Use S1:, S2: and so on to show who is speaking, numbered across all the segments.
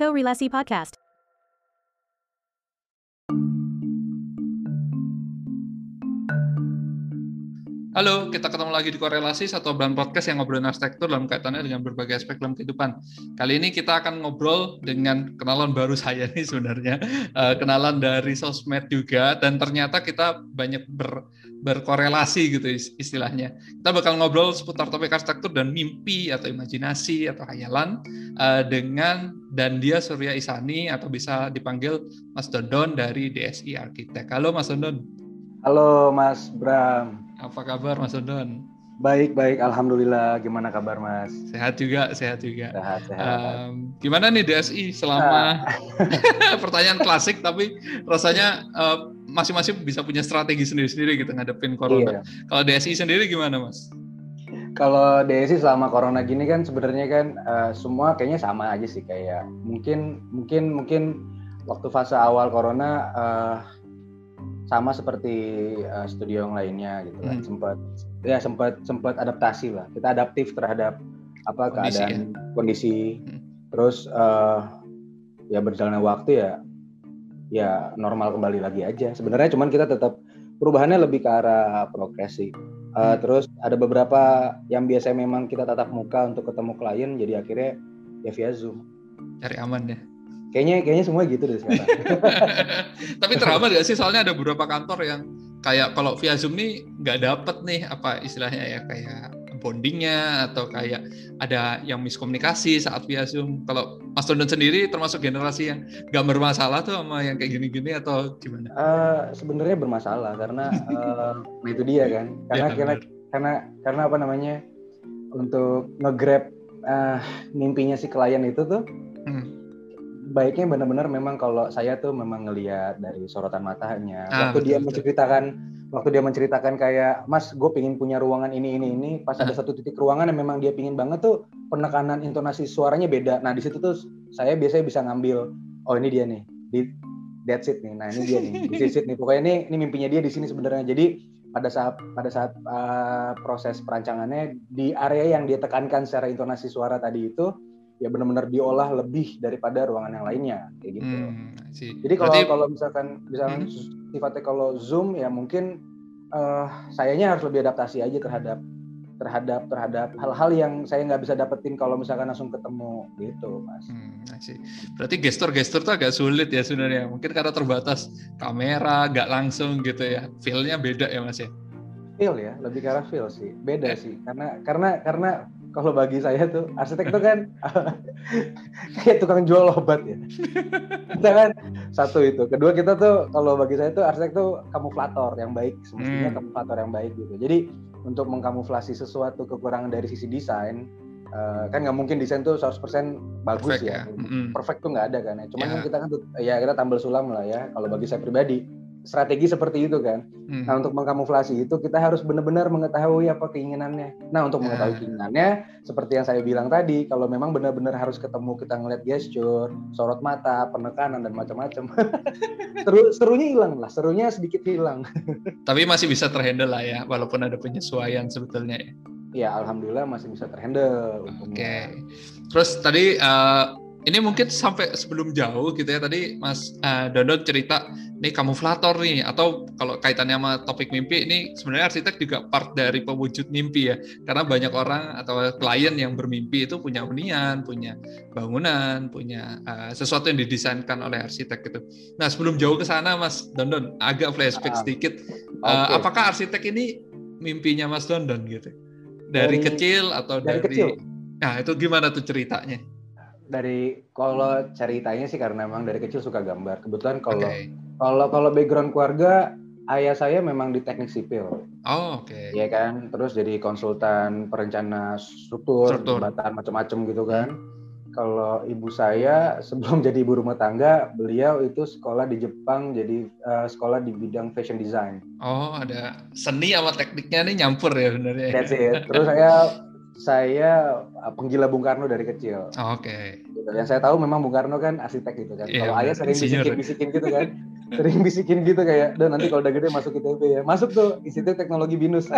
S1: Korelasi Podcast.
S2: Halo, kita ketemu lagi di Korelasi, satu obrolan podcast yang ngobrolin arsitektur dalam kaitannya dengan berbagai aspek dalam kehidupan. Kali ini kita akan ngobrol dengan kenalan baru saya nih sebenarnya, uh, kenalan dari sosmed juga, dan ternyata kita banyak ber, berkorelasi gitu istilahnya. Kita bakal ngobrol seputar topik arsitektur dan mimpi atau imajinasi atau hayalan uh, dengan Dandia Surya Isani atau bisa dipanggil Mas Dondon dari DSI Arsitek. Halo Mas Dondon.
S3: Halo Mas Bram.
S2: Apa kabar Mas Dondon?
S3: Baik, baik. Alhamdulillah. Gimana kabar Mas?
S2: Sehat juga, sehat juga.
S3: Sehat, sehat.
S2: Um, gimana nih DSI selama ah. pertanyaan klasik tapi rasanya masing-masing uh, bisa punya strategi sendiri-sendiri gitu ngadepin corona. Iya. Kalau DSI sendiri gimana Mas?
S3: Kalau DSI selama corona gini kan sebenarnya kan uh, semua kayaknya sama aja sih kayak mungkin mungkin mungkin waktu fase awal corona uh, sama seperti uh, studio yang lainnya gitu kan hmm. sempat ya sempat sempat adaptasi lah kita adaptif terhadap apa kondisi, keadaan ya? kondisi hmm. terus uh, ya berjalannya waktu ya ya normal kembali lagi aja sebenarnya cuman kita tetap perubahannya lebih ke arah progresi uh, hmm. terus ada beberapa yang biasanya memang kita tatap muka untuk ketemu klien jadi akhirnya ya via zoom
S2: cari aman ya
S3: Kayaknya kayaknya semua gitu deh sekarang.
S2: Tapi terhambat gak sih? Soalnya ada beberapa kantor yang kayak kalau via Zoom nih nggak dapet nih apa istilahnya ya kayak bondingnya atau kayak ada yang miskomunikasi saat via Zoom. Kalau Mas Dondon sendiri termasuk generasi yang nggak bermasalah tuh sama yang kayak gini-gini atau gimana?
S3: Uh, Sebenarnya bermasalah karena uh, itu dia kan. Karena ya, karena, karena karena apa namanya untuk ngegrab uh, mimpinya si klien itu tuh. Hmm baiknya benar-benar memang kalau saya tuh memang ngelihat dari sorotan matanya. Ah, waktu betul, dia betul. menceritakan waktu dia menceritakan kayak mas gue pingin punya ruangan ini ini ini. Pas ah. ada satu titik ruangan yang memang dia pingin banget tuh penekanan intonasi suaranya beda. Nah di situ tuh saya biasanya bisa ngambil oh ini dia nih di that's it nih. Nah ini dia nih di it nih. Pokoknya ini ini mimpinya dia di sini sebenarnya. Jadi pada saat pada saat uh, proses perancangannya di area yang dia tekankan secara intonasi suara tadi itu ya benar-benar diolah lebih daripada ruangan yang lainnya kayak gitu. Hmm, Jadi kalau Berarti... kalau misalkan misalkan hmm. sifatnya kalau zoom ya mungkin uh, sayanya harus lebih adaptasi aja terhadap terhadap terhadap hal-hal yang saya nggak bisa dapetin kalau misalkan langsung ketemu gitu mas. Hmm,
S2: sih. Berarti gestur-gestur tuh agak sulit ya sebenarnya. Mungkin karena terbatas kamera, nggak langsung gitu ya. Feelnya beda ya mas ya.
S3: Feel ya, lebih karena feel sih. Beda eh. sih. Karena karena karena kalau bagi saya tuh arsitek itu kan kayak tukang jual obat ya. kita kan satu itu. Kedua kita tuh kalau bagi saya tuh arsitek tuh kamuflator yang baik, semestinya hmm. kamuflator yang baik gitu. Jadi untuk mengkamuflasi sesuatu kekurangan dari sisi desain, uh, kan nggak mungkin desain tuh 100% bagus Perfect, ya. ya. Mm-hmm. Perfect tuh nggak ada kan ya. Cuman yeah. kan kita kan tuh, ya kita tambal sulam lah ya. Kalau bagi saya pribadi strategi seperti itu kan. Hmm. Nah untuk mengkamuflasi itu kita harus benar-benar mengetahui apa keinginannya. Nah untuk mengetahui nah. keinginannya seperti yang saya bilang tadi, kalau memang benar-benar harus ketemu kita ngeliat gesture, sorot mata, penekanan dan macam-macam. Seru serunya hilang lah, serunya sedikit hilang.
S2: Tapi masih bisa terhandle lah ya, walaupun ada penyesuaian sebetulnya ya.
S3: Ya alhamdulillah masih bisa terhandle.
S2: Oke. Okay. Terus tadi uh, ini mungkin sampai sebelum jauh gitu ya tadi Mas uh, Dono cerita nih kamuflator nih atau kalau kaitannya sama topik mimpi ini sebenarnya arsitek juga part dari pewujud mimpi ya karena banyak orang atau klien yang bermimpi itu punya hunian, punya bangunan, punya uh, sesuatu yang didesainkan oleh arsitek gitu. Nah sebelum jauh ke sana Mas Dondon agak flashback uh, sedikit, uh, apakah arsitek ini mimpinya Mas Dondon gitu dari, dari kecil atau dari, dari kecil. Nah itu gimana tuh ceritanya?
S3: Dari kalau ceritanya sih karena memang dari kecil suka gambar. Kebetulan kalau okay. kalau kalau background keluarga ayah saya memang di teknik sipil.
S2: Oh, oke. Okay.
S3: Iya kan, terus jadi konsultan perencana struktur, jembatan macam-macam gitu kan. Kalau ibu saya sebelum jadi ibu rumah tangga, beliau itu sekolah di Jepang jadi uh, sekolah di bidang fashion design.
S2: Oh, ada seni sama tekniknya nih nyampur ya sebenarnya.
S3: That's it. Terus saya saya uh, penggila Bung Karno dari kecil.
S2: Oke. Okay.
S3: Gitu. Yang saya tahu memang Bung Karno kan arsitek gitu kan. Yeah, Kalau ayah sering bisikin-bisikin gitu kan. sering bisikin gitu kayak, dan nanti kalau udah gede masuk ITB ya. Masuk tuh Institut Teknologi Binus.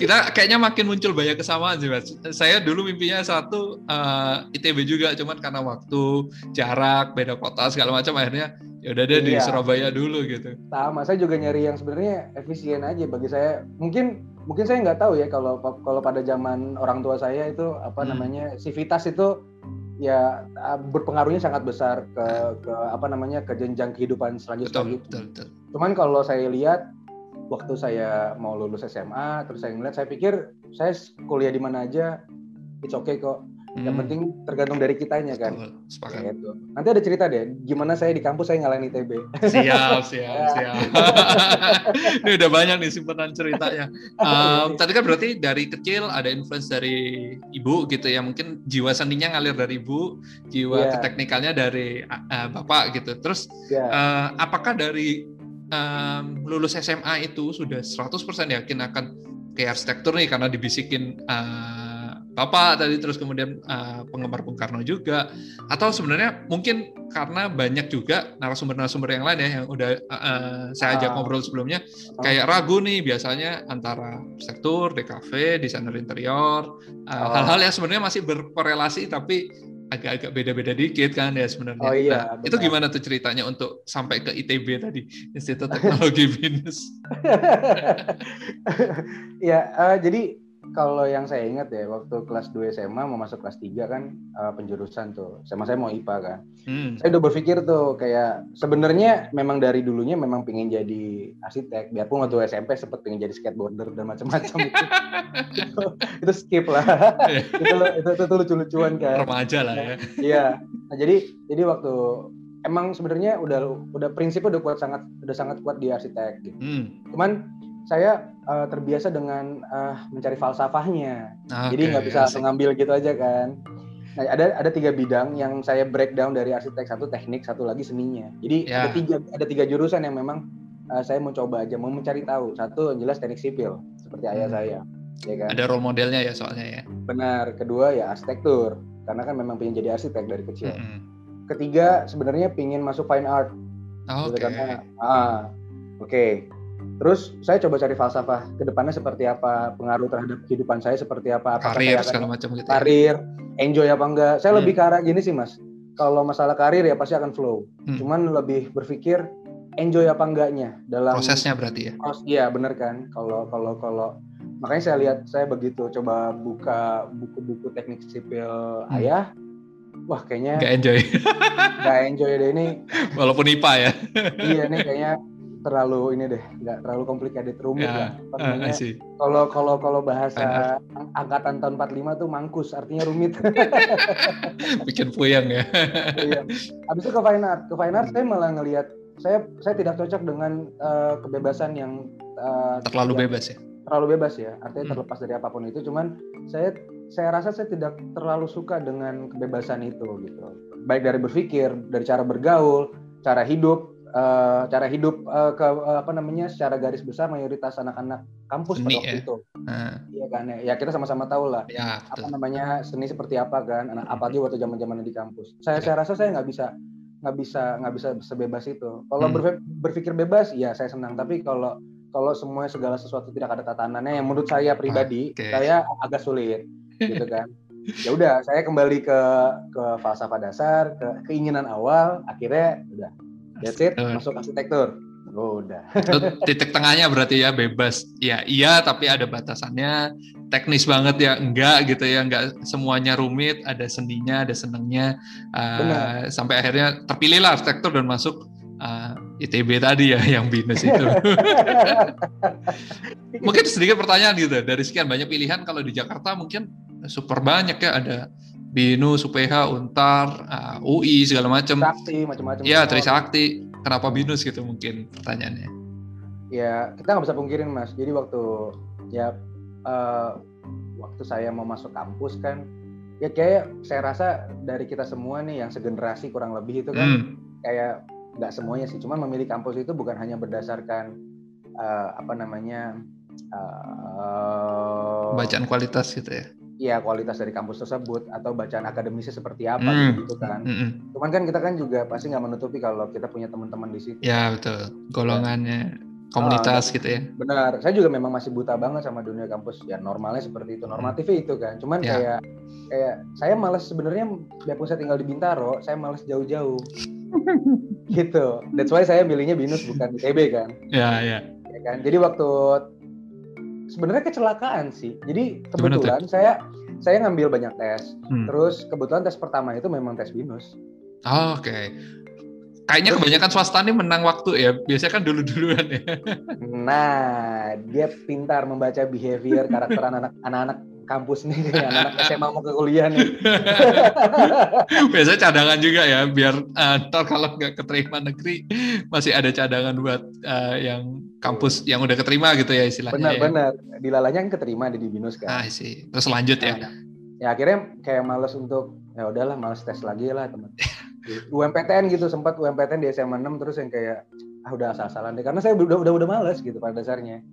S2: Kita kayaknya makin muncul banyak kesamaan sih mas. Saya dulu mimpinya satu uh, eh, ITB juga, cuman karena waktu, jarak, beda kota segala macam akhirnya ya udah deh iya. di Surabaya dulu gitu.
S3: Sama, saya juga nyari yang sebenarnya efisien aja bagi saya. Mungkin mungkin saya nggak tahu ya kalau kalau pada zaman orang tua saya itu apa hmm. namanya civitas itu ya berpengaruhnya sangat besar ke ke apa namanya ke jenjang kehidupan selanjutnya betul, gitu. Betul, betul. Cuman kalau saya lihat waktu saya mau lulus SMA terus saya ngeliat saya pikir saya kuliah di mana aja it's okay kok Hmm. Yang penting tergantung dari kitanya kan. Sepakat. Gitu. Nanti ada cerita deh, gimana saya di kampus saya ngalahin ITB.
S2: Siap, siap, siap. Ini udah banyak nih simpenan ceritanya. Um, tadi kan berarti dari kecil ada influence dari ibu gitu ya, mungkin jiwa seninya ngalir dari ibu, jiwa yeah. keteknikalnya dari uh, bapak gitu. Terus yeah. Iya. uh, apakah dari um, lulus SMA itu sudah 100% yakin akan ke arsitektur nih karena dibisikin uh, Bapak tadi terus kemudian uh, penggemar Bung Karno juga atau sebenarnya mungkin karena banyak juga narasumber-narasumber yang lain ya yang udah uh, saya ajak uh, ngobrol sebelumnya kayak ragu nih biasanya antara arsitektur, DKV, desainer interior, uh, hal-hal yang sebenarnya masih berkorelasi tapi agak-agak beda-beda dikit kan ya sebenarnya. Oh iya. Nah, itu gimana tuh ceritanya untuk sampai ke ITB tadi Institut Teknologi Binus?
S3: ya uh, jadi kalau yang saya ingat ya waktu kelas 2 SMA mau masuk kelas 3 kan uh, penjurusan tuh. Sama saya mau IPA kan. Hmm. saya udah berpikir tuh kayak sebenarnya memang dari dulunya memang pengen jadi arsitek. Biarpun waktu SMP sempat pengen jadi skateboarder dan macam-macam itu, itu itu skip lah. Itu, itu itu itu lucu-lucuan kan.
S2: Remaja lah ya.
S3: Iya. Nah, jadi jadi waktu emang sebenarnya udah udah prinsipnya udah kuat sangat udah sangat kuat di arsitek gitu. Hmm. cuman saya uh, terbiasa dengan uh, mencari falsafahnya. Okay, Jadi nggak bisa asik. mengambil gitu aja kan. Nah, ada ada tiga bidang yang saya breakdown dari arsitek satu teknik satu lagi seninya. Jadi yeah. ada tiga ada tiga jurusan yang memang uh, saya mau coba aja mau mencari tahu. Satu yang jelas teknik sipil seperti ayah hmm. saya.
S2: Ya kan? Ada role modelnya ya soalnya ya.
S3: Benar. Kedua ya arsitektur karena kan memang pengen jadi arsitek dari kecil. Hmm. Ketiga sebenarnya pingin masuk fine art.
S2: Oh, gitu,
S3: Karena ah oke. Okay Terus saya coba cari falsafah ke depannya seperti apa, pengaruh terhadap kehidupan saya seperti apa,
S2: apakah karir saya segala macam gitu.
S3: Ya? Karir, enjoy apa enggak. Saya hmm. lebih ke arah gini sih, Mas. Kalau masalah karir ya pasti akan flow. Hmm. Cuman lebih berpikir enjoy apa enggaknya dalam
S2: prosesnya berarti ya.
S3: Oh, iya, bener kan? Kalau kalau kalau makanya saya lihat saya begitu coba buka buku-buku teknik sipil hmm. ayah wah kayaknya
S2: nggak enjoy
S3: nggak enjoy deh ini
S2: walaupun IPA ya
S3: iya nih kayaknya terlalu ini deh, nggak terlalu complicated rumit ya. Uh, kalau kalau kalau bahasa angkatan tahun 45 tuh mangkus, artinya rumit.
S2: Bikin puyeng ya.
S3: iya. Habis itu ke fine art, ke fine art saya malah ngelihat saya saya tidak cocok dengan uh, kebebasan yang
S2: uh, terlalu yang, bebas ya.
S3: Terlalu bebas ya, artinya hmm. terlepas dari apa pun itu. Cuman saya saya rasa saya tidak terlalu suka dengan kebebasan itu gitu. Baik dari berpikir, dari cara bergaul, cara hidup, uh, cara hidup uh, ke uh, apa namanya secara garis besar mayoritas anak-anak kampus seni, pada waktu ya? itu uh. iya kan ya, ya kita sama-sama tahu lah ya, apa namanya seni seperti apa kan anak apalagi waktu zaman zaman di kampus saya ya. saya rasa saya nggak bisa nggak bisa nggak bisa sebebas itu kalau hmm. berpikir bebas ya saya senang tapi kalau kalau semua segala sesuatu tidak ada tatanannya yang menurut saya pribadi okay. saya agak sulit gitu kan ya udah saya kembali ke ke falsafah dasar ke keinginan awal akhirnya udah That's it, masuk arsitektur. Oh, udah.
S2: titik tengahnya berarti ya bebas. Ya iya tapi ada batasannya. Teknis banget ya enggak gitu ya, enggak semuanya rumit, ada seninya, ada senengnya. Uh, sampai akhirnya terpilihlah arsitektur dan masuk uh, eh, ITB tadi ya yang binus itu. mungkin sedikit pertanyaan gitu dari sekian banyak pilihan kalau di Jakarta mungkin super banyak ya ada BINUS, UPH, Untar, uh, UI segala macam.
S3: Trisakti macam-macam.
S2: Ya, Trisakti. Kenapa BINUS gitu mungkin pertanyaannya?
S3: Ya, kita nggak bisa pungkirin Mas. Jadi waktu ya uh, waktu saya mau masuk kampus kan, ya kayak saya rasa dari kita semua nih yang segenerasi kurang lebih itu kan hmm. kayak nggak semuanya sih. Cuman memilih kampus itu bukan hanya berdasarkan uh, apa namanya
S2: uh, bacaan kualitas gitu ya
S3: ya kualitas dari kampus tersebut atau bacaan akademisnya seperti apa mm. gitu kan. Mm -hmm. Cuman kan kita kan juga pasti nggak menutupi kalau kita punya teman-teman di situ.
S2: Ya betul, golongannya komunitas uh, gitu ya.
S3: Benar, saya juga memang masih buta banget sama dunia kampus. Ya normalnya seperti itu, normatifnya itu kan. Cuman ya. kayak kayak saya malas sebenarnya biarpun saya tinggal di Bintaro, saya malas jauh-jauh. gitu. That's why saya milihnya Binus bukan ITB kan.
S2: Ya, ya.
S3: ya kan? Jadi waktu sebenarnya kecelakaan sih. Jadi kebetulan saya saya ngambil banyak tes. Hmm. Terus kebetulan tes pertama itu memang tes binus.
S2: Oh, Oke. Okay. Kayaknya kebanyakan swasta nih menang waktu ya. Biasanya kan dulu-duluan ya.
S3: Nah, dia pintar membaca behavior karakter anak-anak kampus nih anak-anak SMA mau ke kuliah nih.
S2: Biasanya cadangan juga ya, biar uh, ntar kalau nggak keterima negeri masih ada cadangan buat uh, yang kampus yang udah keterima gitu ya istilahnya.
S3: Benar-benar. Ya. Di lalanya kan keterima di Binus kan.
S2: Ah sih. Terus lanjut ya. Nah,
S3: ya akhirnya kayak males untuk ya udahlah males tes lagi lah teman. UMPTN gitu sempat UMPTN di SMA 6 terus yang kayak ah udah asal-asalan deh karena saya udah udah udah males gitu pada dasarnya.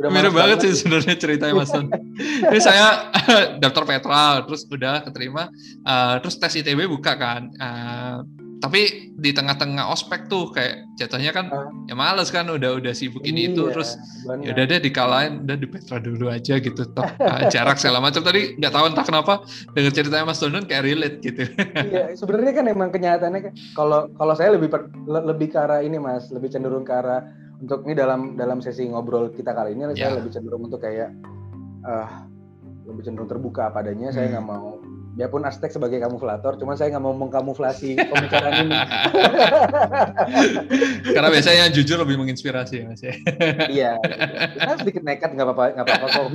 S2: Udah Mirip banget sih sebenarnya ceritanya Mas Ton. Ini saya daftar Petra, terus udah keterima, uh, terus tes ITB buka kan. Uh, tapi di tengah-tengah ospek tuh kayak jatuhnya kan uh, ya males kan udah udah sibuk ini iya, itu terus ya udah deh dikalahin udah di Petra dulu aja gitu toh uh, jarak segala macam tadi nggak tahu entah kenapa dengan ceritanya Mas Donon kayak relate gitu.
S3: Iya sebenarnya kan emang kenyataannya kan kalau kalau saya lebih per, lebih ke arah ini Mas lebih cenderung ke arah untuk ini dalam dalam sesi ngobrol kita kali ini yeah. saya lebih cenderung untuk kayak uh, lebih cenderung terbuka padanya hmm. saya nggak mau dia pun Aztec sebagai kamuflator, cuman saya nggak mau mengkamuflasi pembicaraan ini.
S2: Karena biasanya yang jujur lebih menginspirasi ya mas ya.
S3: iya, kita sedikit nekat nggak apa-apa, nggak apa-apa kok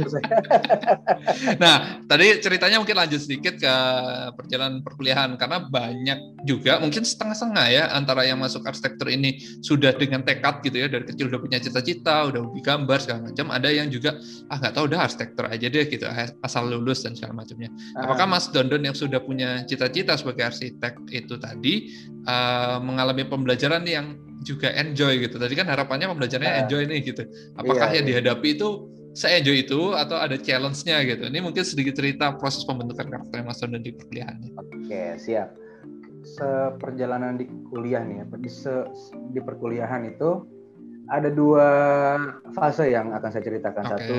S2: nah, tadi ceritanya mungkin lanjut sedikit ke perjalanan perkuliahan karena banyak juga mungkin setengah-setengah ya antara yang masuk arsitektur ini sudah dengan tekad gitu ya dari kecil udah punya cita-cita, udah hobi gambar segala macam. Ada yang juga ah nggak tahu udah arsitektur aja deh gitu asal lulus dan segala macamnya. Apakah ah. Mas Don London yang sudah punya cita-cita sebagai arsitek itu tadi uh, mengalami pembelajaran yang juga enjoy gitu. Tadi kan harapannya pembelajarannya uh, enjoy nih gitu. Apakah iya, yang iya. dihadapi itu saya enjoy itu atau ada challenge-nya gitu. Ini mungkin sedikit cerita proses pembentukan karakter Mas London di perkuliahannya.
S3: Oke, siap. Seperjalanan di kuliah nih, di, se, di perkuliahan itu ada dua fase yang akan saya ceritakan. Okay. Satu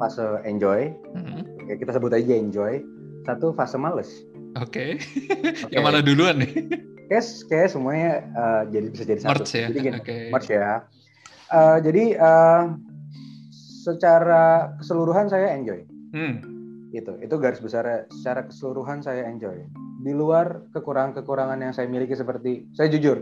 S3: fase enjoy, mm -hmm. Oke, kita sebut aja enjoy satu fase males.
S2: Oke. Okay. okay. Yang mana duluan nih?
S3: Kes, kayak semuanya uh, jadi bisa jadi satu.
S2: March ya.
S3: Jadi gini, okay. March ya. Uh, jadi uh, secara keseluruhan saya enjoy. Hmm. Gitu. Itu garis besar secara keseluruhan saya enjoy. Di luar kekurangan-kekurangan yang saya miliki seperti saya jujur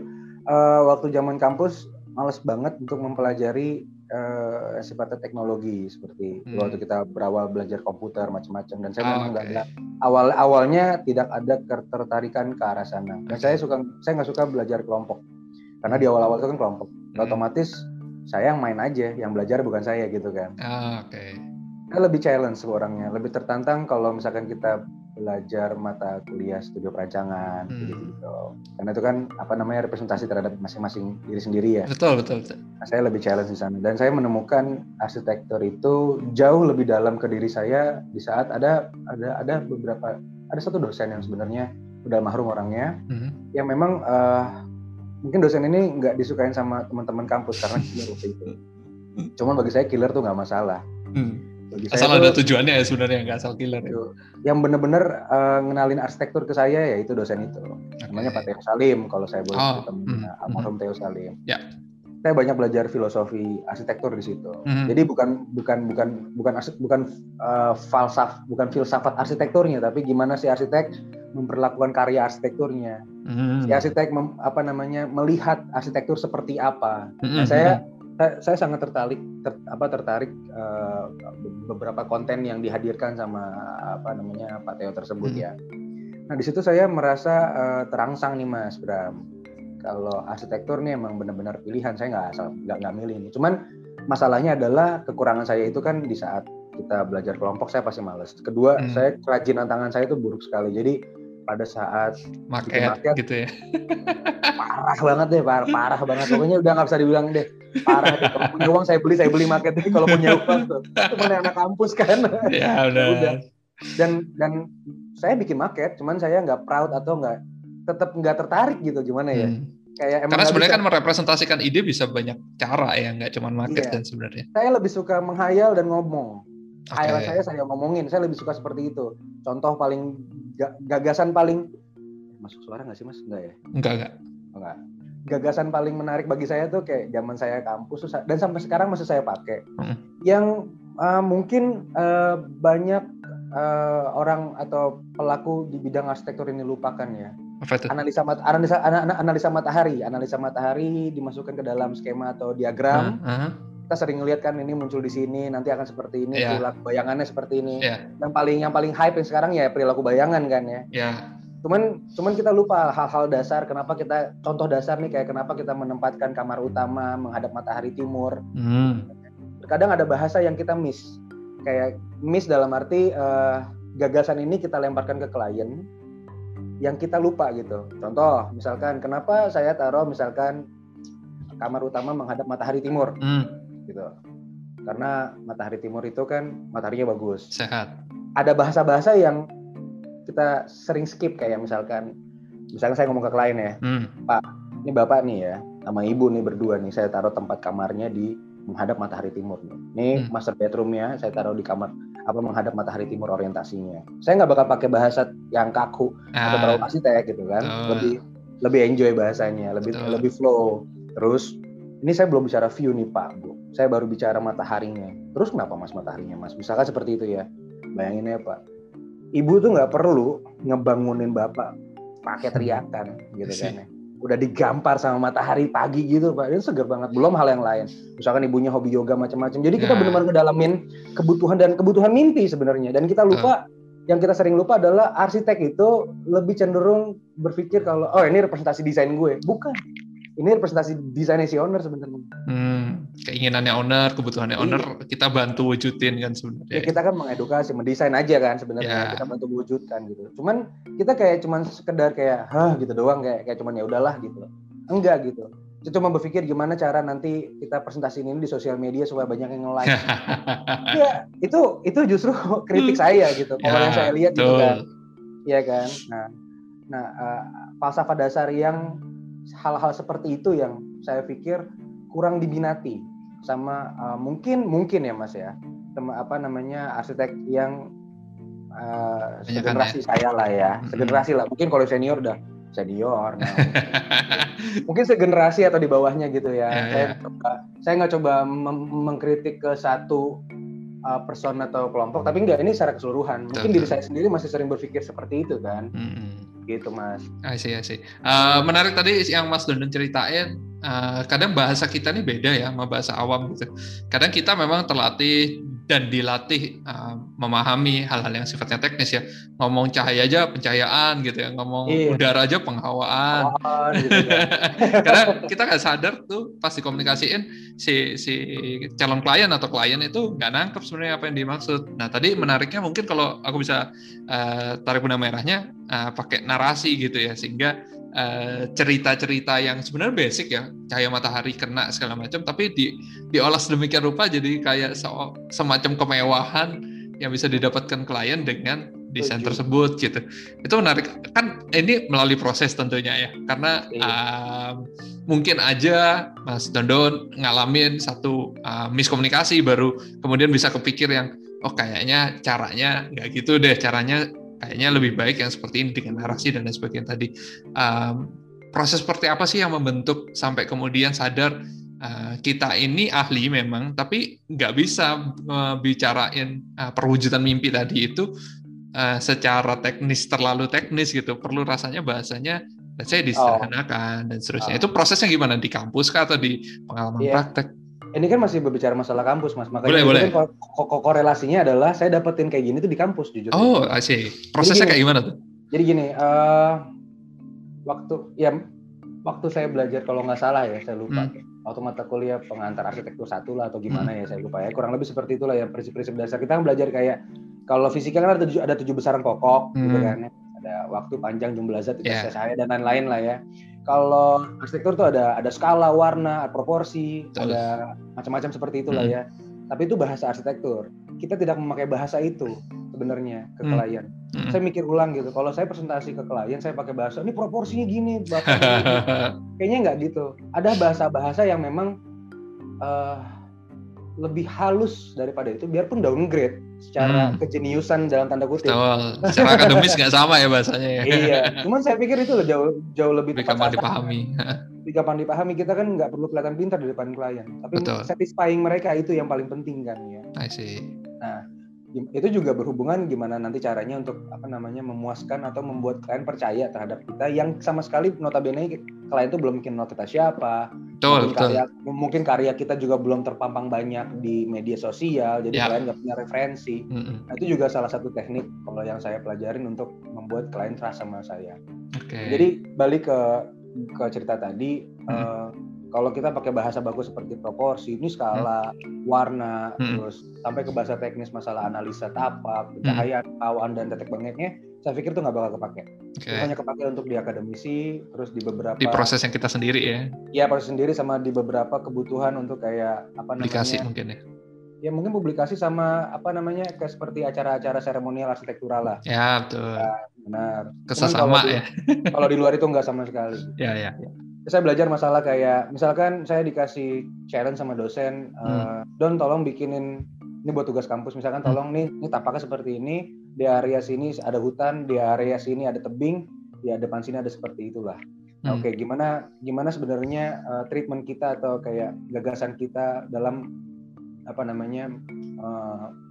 S3: uh, waktu zaman kampus males banget untuk mempelajari uh, sifatnya teknologi seperti hmm. waktu kita berawal belajar komputer macam-macam dan saya ah, memang nggak okay. awal awalnya tidak ada ketertarikan ke arah sana dan saya suka saya nggak suka belajar kelompok karena di awal-awal itu kan kelompok hmm. otomatis saya yang main aja yang belajar bukan saya gitu kan
S2: ah, oke okay.
S3: lebih challenge orangnya lebih tertantang kalau misalkan kita belajar mata kuliah studio perancangan hmm. gitu, Karena itu kan apa namanya representasi terhadap masing-masing diri sendiri ya.
S2: Betul, betul, betul.
S3: Nah, saya lebih challenge di sana dan saya menemukan arsitektur itu jauh lebih dalam ke diri saya di saat ada ada ada beberapa ada satu dosen yang sebenarnya udah mahrum orangnya hmm. yang memang uh, mungkin dosen ini nggak disukain sama teman-teman kampus karena killer waktu itu. Cuman bagi saya killer tuh nggak masalah. Hmm
S2: bagi asal ada tuh, tujuannya ya sebenarnya nggak asal killer ya.
S3: Yang bener-bener uh, ngenalin arsitektur ke saya ya itu dosen itu. Okay. Namanya Pak Teo Salim kalau saya boleh oh. ketemu mm. almarhum mm. Teo Salim.
S2: Ya.
S3: Saya banyak belajar filosofi arsitektur di situ. Mm. Jadi bukan bukan bukan bukan arsitek, bukan uh, falsaf bukan filsafat arsitekturnya tapi gimana si arsitek memperlakukan karya arsitekturnya. Mm. Si arsitek mem, apa namanya melihat arsitektur seperti apa. Mm. Nah, saya saya, saya sangat tertarik ter, apa tertarik uh, beberapa konten yang dihadirkan sama apa namanya Pak Teo tersebut hmm. ya. Nah di situ saya merasa uh, terangsang nih Mas Bram. Kalau arsitektur nih emang benar-benar pilihan saya nggak asal nggak nggak milih ini. Cuman masalahnya adalah kekurangan saya itu kan di saat kita belajar kelompok saya pasti males. Kedua hmm. saya kerajinan tangan saya itu buruk sekali. Jadi pada saat
S2: market, gitu ya
S3: parah banget deh parah, parah banget pokoknya udah nggak bisa dibilang deh parah deh. kalau punya uang saya beli saya beli market. Ini kalau punya uang tuh cuma anak kampus kan.
S2: Ya udah, udah.
S3: dan dan saya bikin market cuman saya nggak proud atau nggak tetap nggak tertarik gitu gimana ya? Hmm.
S2: kayak emang karena sebenarnya kan merepresentasikan ide bisa banyak cara ya nggak cuma market iya. dan sebenarnya.
S3: Saya lebih suka menghayal dan ngomong. Okay. saya saya ngomongin saya lebih suka seperti itu. Contoh paling gagasan paling masuk suara nggak sih mas? Enggak ya?
S2: Enggak enggak
S3: enggak gagasan paling menarik bagi saya tuh kayak zaman saya kampus dan sampai sekarang masih saya pakai hmm. yang uh, mungkin uh, banyak uh, orang atau pelaku di bidang arsitektur ini lupakan ya analisa mat analisa analisa matahari analisa matahari dimasukkan ke dalam skema atau diagram uh, uh. kita sering lihat kan ini muncul di sini nanti akan seperti ini yeah. perilaku bayangannya seperti ini yeah. yang paling yang paling hype yang sekarang ya perilaku bayangan kan ya yeah cuman cuman kita lupa hal-hal dasar kenapa kita contoh dasar nih kayak kenapa kita menempatkan kamar utama menghadap matahari timur. Hmm. kadang ada bahasa yang kita miss. Kayak miss dalam arti uh, gagasan ini kita lemparkan ke klien yang kita lupa gitu. Contoh misalkan kenapa saya taruh misalkan kamar utama menghadap matahari timur? Hmm. gitu. Karena matahari timur itu kan mataharinya bagus.
S2: Sehat.
S3: Ada bahasa-bahasa yang kita sering skip kayak misalkan misalkan saya ngomong ke klien ya hmm. Pak ini bapak nih ya sama ibu nih berdua nih saya taruh tempat kamarnya di menghadap matahari timur nih ini hmm. master bedroomnya saya taruh di kamar apa menghadap matahari timur orientasinya saya nggak bakal pakai bahasa yang kaku ah. atau terlalu arsitek gitu kan oh. lebih lebih enjoy bahasanya lebih Betul. lebih flow terus ini saya belum bicara view nih pak bu saya baru bicara mataharinya terus kenapa mas mataharinya mas misalkan seperti itu ya bayangin ya pak ibu tuh nggak perlu ngebangunin bapak pakai teriakan gitu kan. Ya. udah digampar sama matahari pagi gitu pak. Itu seger banget belum hal yang lain. Misalkan ibunya hobi yoga macam-macam. Jadi kita nah. benar-benar ngedalamin kebutuhan dan kebutuhan mimpi sebenarnya. Dan kita lupa uh. yang kita sering lupa adalah arsitek itu lebih cenderung berpikir kalau oh ini representasi desain gue. Bukan ini representasi desainnya si owner sebenarnya.
S2: Hmm, keinginannya owner, kebutuhannya iya. owner, kita bantu wujudin kan sebenarnya.
S3: Ya, kita kan mengedukasi, mendesain aja kan sebenarnya, ya. kita bantu wujudkan gitu. Cuman kita kayak cuman sekedar kayak hah gitu doang kayak kayak cuman ya udahlah gitu. Enggak gitu. Kita cuma berpikir gimana cara nanti kita presentasi ini di sosial media supaya banyak yang nge-like. ya, itu itu justru kritik hmm. saya gitu. Kalau ya, yang saya lihat gitu kan. Iya kan? Nah, nah uh, falsafah dasar yang hal-hal seperti itu yang saya pikir kurang dibinati sama uh, mungkin mungkin ya mas ya. Sama apa namanya arsitek yang uh, segenerasi ya? saya lah ya. Segenerasi lah. Mungkin kalau senior udah senior nah. mungkin segenerasi atau di bawahnya gitu ya, ya saya ya. coba saya nggak coba mengkritik ke satu uh, person atau kelompok. Tapi enggak ini secara keseluruhan. Mungkin Betul. diri saya sendiri masih sering berpikir seperti itu kan. -hmm gitu mas.
S2: I see, I see. Uh, menarik tadi yang Mas Dondon ceritain, uh, kadang bahasa kita ini beda ya sama bahasa awam gitu. Kadang kita memang terlatih dan dilatih uh, memahami hal-hal yang sifatnya teknis ya ngomong cahaya aja pencahayaan gitu ya ngomong iya. udara aja penghawaan gitu kan. karena kita nggak sadar tuh pas dikomunikasiin si si calon klien atau klien itu nggak nangkep sebenarnya apa yang dimaksud nah tadi menariknya mungkin kalau aku bisa uh, tarik benang merahnya uh, pakai narasi gitu ya sehingga Eh, cerita-cerita uh, yang sebenarnya basic ya. Cahaya matahari kena segala macam tapi di diolah sedemikian rupa jadi kayak se semacam kemewahan yang bisa didapatkan klien dengan desain tersebut gitu. Itu menarik. Kan ini melalui proses tentunya ya karena uh, mungkin aja Mas Dondon ngalamin satu uh, miskomunikasi baru kemudian bisa kepikir yang oh kayaknya caranya nggak gitu deh caranya kayaknya lebih baik yang seperti ini dengan narasi dan lain sebagainya tadi. Um, proses seperti apa sih yang membentuk sampai kemudian sadar uh, kita ini ahli memang, tapi nggak bisa uh, bicarain uh, perwujudan mimpi tadi itu uh, secara teknis terlalu teknis gitu. Perlu rasanya bahasanya saya disederhanakan oh. dan seterusnya. Oh. Itu prosesnya gimana di kampus kah atau di pengalaman yeah. praktek?
S3: Ini kan masih berbicara masalah kampus mas makanya boleh, boleh. Kan korelasinya adalah saya dapetin kayak gini tuh di kampus jujur
S2: oh I see prosesnya gini, kayak gimana tuh
S3: jadi gini uh, waktu ya waktu saya belajar kalau nggak salah ya saya lupa hmm. waktu mata kuliah pengantar arsitektur satu lah atau gimana hmm. ya saya lupa ya kurang lebih seperti itulah ya prinsip-prinsip dasar kita kan belajar kayak kalau fisika kan ada tujuh ada tujuh besaran pokok gitu hmm. gitu kan ya. ada waktu panjang jumlah zat yeah. saya dan lain-lain lah ya kalau arsitektur tuh ada ada skala, warna, proporsi, Betul. ada macam-macam seperti itulah hmm. ya. Tapi itu bahasa arsitektur. Kita tidak memakai bahasa itu. sebenarnya ke hmm. klien. Hmm. Saya mikir ulang gitu. Kalau saya presentasi ke klien, saya pakai bahasa ini proporsinya gini, bahkan kayaknya nggak gitu. Ada bahasa-bahasa yang memang uh, lebih halus daripada itu, biarpun downgrade secara hmm. kejeniusan dalam tanda kutip.
S2: Betul. Secara akademis nggak sama ya bahasanya ya.
S3: iya, cuman saya pikir itu jauh jauh lebih
S2: lebih gampang dipahami.
S3: Lebih gampang dipahami. Kita kan nggak perlu kelihatan pintar di depan klien, tapi Betul. satisfying mereka itu yang paling penting kan ya.
S2: I see.
S3: Nah, itu juga berhubungan gimana nanti caranya untuk apa namanya memuaskan atau membuat klien percaya terhadap kita yang sama sekali notabene klien itu belum mungkin kenal kita siapa
S2: betul, mungkin betul.
S3: karya mungkin karya kita juga belum terpampang banyak di media sosial jadi ya. klien nggak punya referensi nah, itu juga salah satu teknik kalau yang saya pelajarin untuk membuat klien trust sama saya okay. jadi balik ke ke cerita tadi mm-hmm. uh, kalau kita pakai bahasa bagus seperti proporsi, ini skala, hmm. warna, hmm. terus sampai ke bahasa teknis masalah analisa tapak, cahaya, hmm. awan dan detek bangkitnya, saya pikir itu nggak bakal kepake. Okay. Hanya kepake untuk di akademisi, terus di beberapa
S2: di proses yang kita sendiri ya.
S3: Iya proses sendiri sama di beberapa kebutuhan untuk kayak apa namanya?
S2: Publikasi mungkin ya.
S3: Ya mungkin publikasi sama apa namanya kayak seperti acara-acara seremonial arsitektural lah.
S2: Ya betul. Ya,
S3: benar.
S2: Kesesama ya.
S3: kalau di luar itu nggak sama sekali.
S2: Ya ya. ya
S3: saya belajar masalah kayak misalkan saya dikasih challenge sama dosen hmm. uh, don tolong bikinin ini buat tugas kampus misalkan hmm. tolong nih ini tapaknya seperti ini di area sini ada hutan di area sini ada tebing di depan sini ada seperti itulah nah, hmm. oke okay, gimana gimana sebenarnya uh, treatment kita atau kayak gagasan kita dalam apa namanya uh,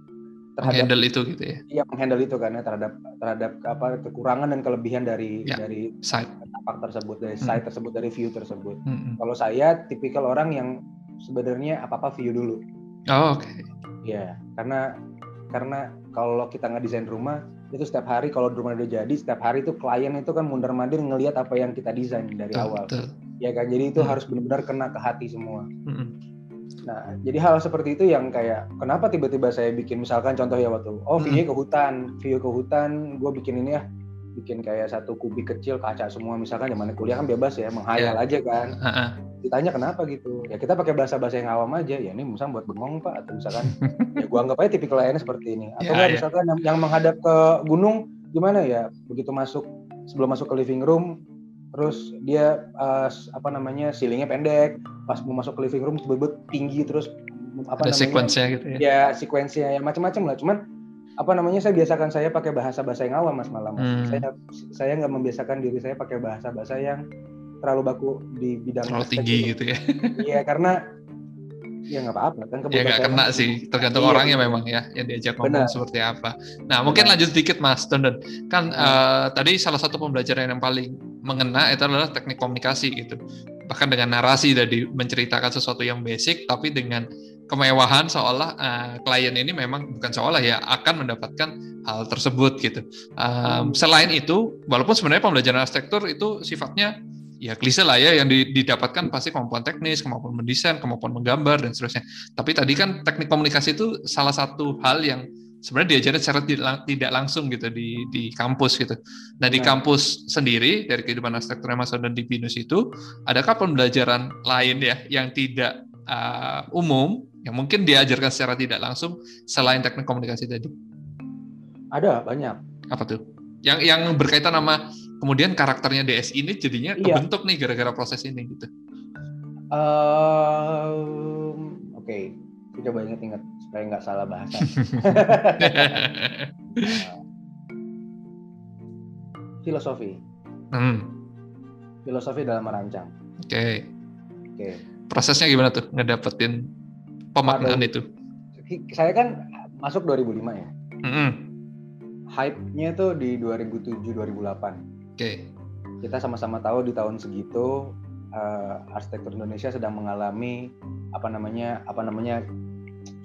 S2: terhadap handle itu gitu ya
S3: iya menghandle itu kan ya terhadap terhadap apa kekurangan dan kelebihan dari ya, dari tapak tersebut dari hmm. site tersebut dari view tersebut hmm. kalau saya tipikal orang yang sebenarnya apa apa view dulu
S2: oh, oke okay.
S3: ya karena karena kalau kita nggak desain rumah itu setiap hari kalau rumah udah jadi setiap hari itu klien itu kan mundur mandir ngelihat apa yang kita desain dari betul, awal betul. ya kan jadi itu hmm. harus benar-benar kena ke hati semua hmm Nah, jadi hal seperti itu yang kayak kenapa tiba-tiba saya bikin misalkan contoh ya waktu oh view ke hutan, view ke hutan, gue bikin ini ya, bikin kayak satu kubik kecil kaca semua misalkan zaman kuliah kan bebas ya menghayal yeah. aja kan. Uh-uh. Ditanya kenapa gitu, ya kita pakai bahasa-bahasa yang awam aja, ya ini misalnya buat bengong pak atau misalkan ya gue anggap aja tipikal lainnya seperti ini. Atau yeah, yeah. misalkan yang, yang menghadap ke gunung gimana ya, begitu masuk sebelum masuk ke living room terus dia uh, apa namanya ceilingnya pendek pas mau masuk ke living room tiba-tiba tinggi terus
S2: apa Ada namanya gitu ya?
S3: ya sequence ya macam-macam lah. Cuman apa namanya saya biasakan saya pakai bahasa bahasa yang awam mas malam. Hmm. saya saya nggak membiasakan diri saya pakai bahasa bahasa yang terlalu baku di bidang
S2: terlalu tinggi gitu ya?
S3: Iya karena ya nggak apa-apa kan
S2: ya nggak kena sih tergantung iya, orangnya memang ya yang diajak ngomong benar. seperti apa. Nah mungkin benar. lanjut sedikit mas Dondon kan uh, tadi salah satu pembelajaran yang paling mengena itu adalah teknik komunikasi gitu. Bahkan dengan narasi dari menceritakan sesuatu yang basic tapi dengan kemewahan seolah uh, klien ini memang bukan seolah ya akan mendapatkan hal tersebut gitu. Um, selain itu walaupun sebenarnya pembelajaran arsitektur itu sifatnya ya klise lah ya yang didapatkan pasti kemampuan teknis, kemampuan mendesain, kemampuan menggambar dan seterusnya. Tapi tadi kan teknik komunikasi itu salah satu hal yang sebenarnya diajarin secara tidak langsung gitu di di kampus gitu. Nah di kampus sendiri dari kehidupan arsitektur Mas dan di BINUS itu adakah pembelajaran lain ya yang tidak uh, umum yang mungkin diajarkan secara tidak langsung selain teknik komunikasi tadi?
S3: Ada banyak.
S2: Apa tuh? Yang yang berkaitan sama kemudian karakternya DS ini jadinya iya. kebentuk nih gara-gara proses ini gitu.
S3: Um, Oke, okay. Coba inget-inget supaya nggak salah bahasa. filosofi. Hmm. Filosofi dalam merancang.
S2: Oke. Okay. Oke. Okay. Prosesnya gimana tuh ngedapetin pemaknaan itu?
S3: Saya kan masuk 2005 ya. Mm -hmm. Hype-nya tuh di 2007 2008
S2: okay.
S3: kita sama-sama tahu di tahun segitu uh, arsitektur Indonesia sedang mengalami apa namanya apa namanya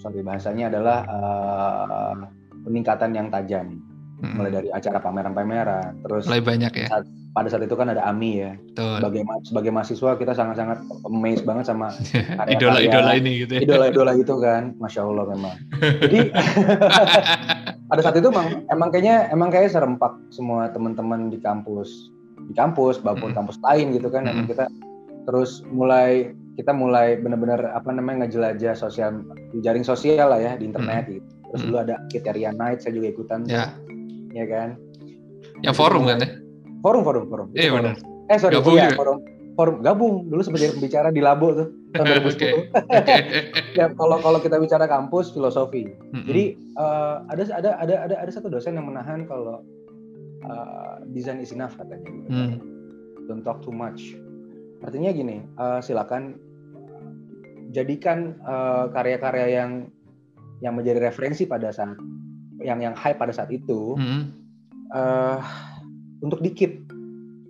S3: sorry bahasanya adalah uh, peningkatan yang tajam hmm. mulai dari acara pameran-pameran terus
S2: mulai banyak ya
S3: saat, pada saat itu kan ada AMI ya Betul. sebagai sebagai mahasiswa kita sangat-sangat amazed banget sama
S2: idola-idola ini gitu
S3: ya. idola-idola itu kan masya Allah memang jadi pada saat itu emang emang kayaknya emang kayak serempak semua teman-teman di kampus di kampus maupun hmm. kampus lain gitu kan hmm. kita terus mulai kita mulai benar-benar apa namanya ngejelajah sosial jaring sosial lah ya di internet hmm. gitu Terus hmm. dulu ada Kriteria Night, saya juga ikutan.
S2: Ya.
S3: Ya kan?
S2: Yang forum kan ya?
S3: Forum, forum, forum.
S2: Iya benar.
S3: Eh sorry, gabung iya, forum. Forum gabung dulu sebagai pembicara di Labo tuh tahun 2010. okay. okay. ya kalau kalau kita bicara kampus filosofi. Mm-hmm. Jadi uh, ada ada ada ada ada satu dosen yang menahan kalau uh, design is enough katanya. Mm. Don't talk too much. Artinya gini, uh, silakan jadikan uh, karya-karya yang yang menjadi referensi pada saat yang yang high pada saat itu mm. uh, untuk dikit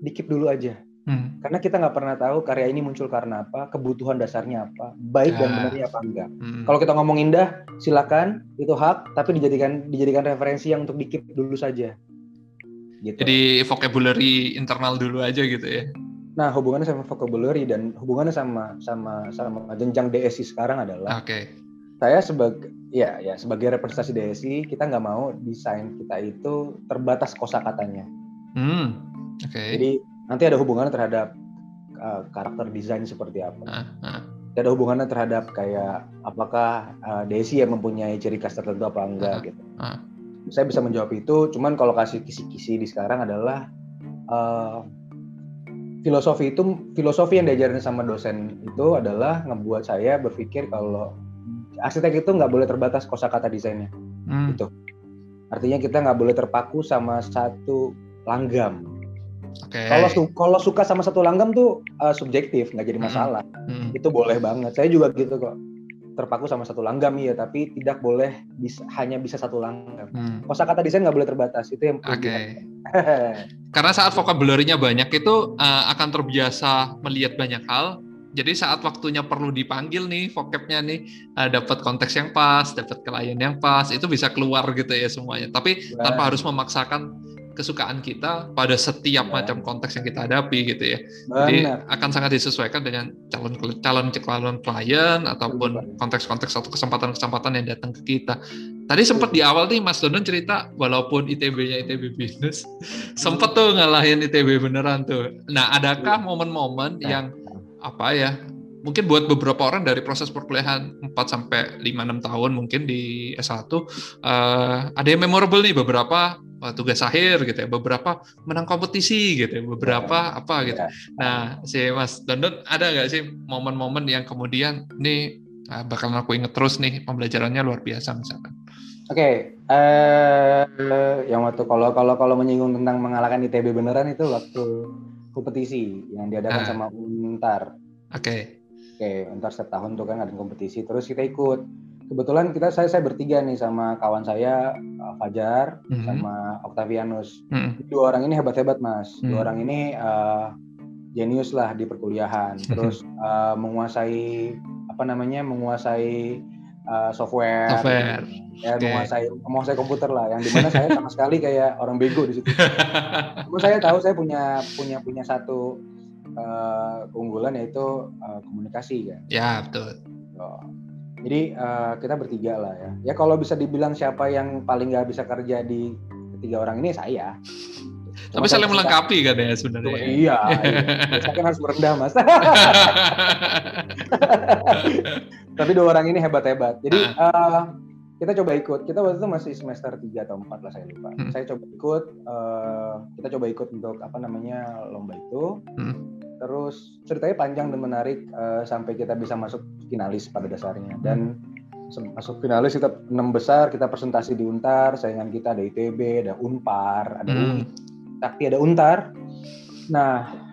S3: dikit dulu aja hmm. karena kita nggak pernah tahu karya ini muncul karena apa kebutuhan dasarnya apa baik dan ah. benarnya apa enggak hmm. kalau kita ngomong indah silakan itu hak tapi dijadikan dijadikan referensi yang untuk dikit dulu saja
S2: gitu. jadi vocabulary internal dulu aja gitu ya
S3: nah hubungannya sama vocabulary dan hubungannya sama sama sama jenjang DSI sekarang adalah
S2: okay.
S3: saya sebagai ya ya sebagai representasi DSI kita nggak mau desain kita itu terbatas kosakatanya
S2: hmm Okay.
S3: Jadi nanti ada hubungannya terhadap uh, karakter desain seperti apa. Uh, uh. Ada hubungannya terhadap kayak apakah uh, Desi yang mempunyai ciri khas tertentu apa enggak uh, gitu. Uh. Saya bisa menjawab itu, cuman kalau kasih kisi-kisi di sekarang adalah uh, filosofi itu filosofi yang diajarin sama dosen itu adalah ngebuat saya berpikir kalau arsitek itu nggak boleh terbatas kosakata desainnya. Hmm. Gitu. Artinya kita nggak boleh terpaku sama satu langgam
S2: Okay.
S3: Kalau su kalau suka sama satu langgam tuh uh, subjektif, nggak jadi hmm. masalah. Hmm. Itu boleh banget. Saya juga gitu kok. Terpaku sama satu langgam ya, tapi tidak boleh bisa hanya bisa satu langgam. Hmm. Kosa kata desain nggak boleh terbatas. Itu yang
S2: Oke. Okay. Karena saat vocabulary-nya banyak itu uh, akan terbiasa melihat banyak hal. Jadi saat waktunya perlu dipanggil nih vocabnya nih uh, dapat konteks yang pas, dapat klien yang pas, itu bisa keluar gitu ya semuanya. Tapi tanpa harus memaksakan kesukaan kita pada setiap ya. macam konteks yang kita hadapi gitu ya. Benar. Jadi akan sangat disesuaikan dengan calon calon calon klien ataupun konteks-konteks atau kesempatan-kesempatan yang datang ke kita. Tadi sempat di awal nih Mas Donon cerita walaupun ITB-nya ITB bisnis sempat tuh ngalahin ITB beneran tuh. Nah, adakah iya. momen-momen nah. yang apa ya? Mungkin buat beberapa orang dari proses perkuliahan 4 sampai 5 6 tahun mungkin di S1 uh, eh, ada yang memorable nih beberapa tugas akhir gitu ya beberapa menang kompetisi gitu ya beberapa ya, apa gitu ya. nah si Mas Dondon ada nggak sih momen-momen yang kemudian nih ah, bakal aku inget terus nih pembelajarannya luar biasa misalkan
S3: Oke, okay, uh, eh, yang waktu kalau kalau kalau menyinggung tentang mengalahkan ITB beneran itu waktu kompetisi yang diadakan uh. sama Untar.
S2: Oke. Okay.
S3: Oke, okay, Untar setiap tahun tuh kan ada kompetisi, terus kita ikut kebetulan kita saya saya bertiga nih sama kawan saya uh, Fajar mm-hmm. sama Octavianus. Mm-hmm. Dua orang ini hebat-hebat mas. Mm-hmm. Dua orang ini uh, jenius lah di perkuliahan. Mm-hmm. Terus uh, menguasai apa namanya menguasai uh, software.
S2: Software.
S3: Ya okay. menguasai menguasai komputer lah. Yang di mana saya sama sekali kayak orang bego di situ. Cuma saya tahu saya punya punya punya satu uh, keunggulan yaitu uh, komunikasi kan.
S2: Ya betul.
S3: So, jadi uh, kita bertiga lah ya. Ya kalau bisa dibilang siapa yang paling nggak bisa kerja di ketiga orang ini saya.
S2: Cuma Tapi saling melengkapi kan ya sebenarnya.
S3: Ya? Iya, iya. Saya kan harus merendah mas. Tapi dua orang ini hebat-hebat. Jadi uh, kita coba ikut. Kita waktu itu masih semester 3 atau 4 lah saya lupa. Hmm. Saya coba ikut. Uh, kita coba ikut untuk apa namanya lomba itu. Hmm terus ceritanya panjang dan menarik uh, sampai kita bisa masuk finalis pada dasarnya. Dan masuk finalis kita enam besar kita presentasi di Untar saingan kita ada ITB ada Unpar ada hmm. UI tapi ada Untar. Nah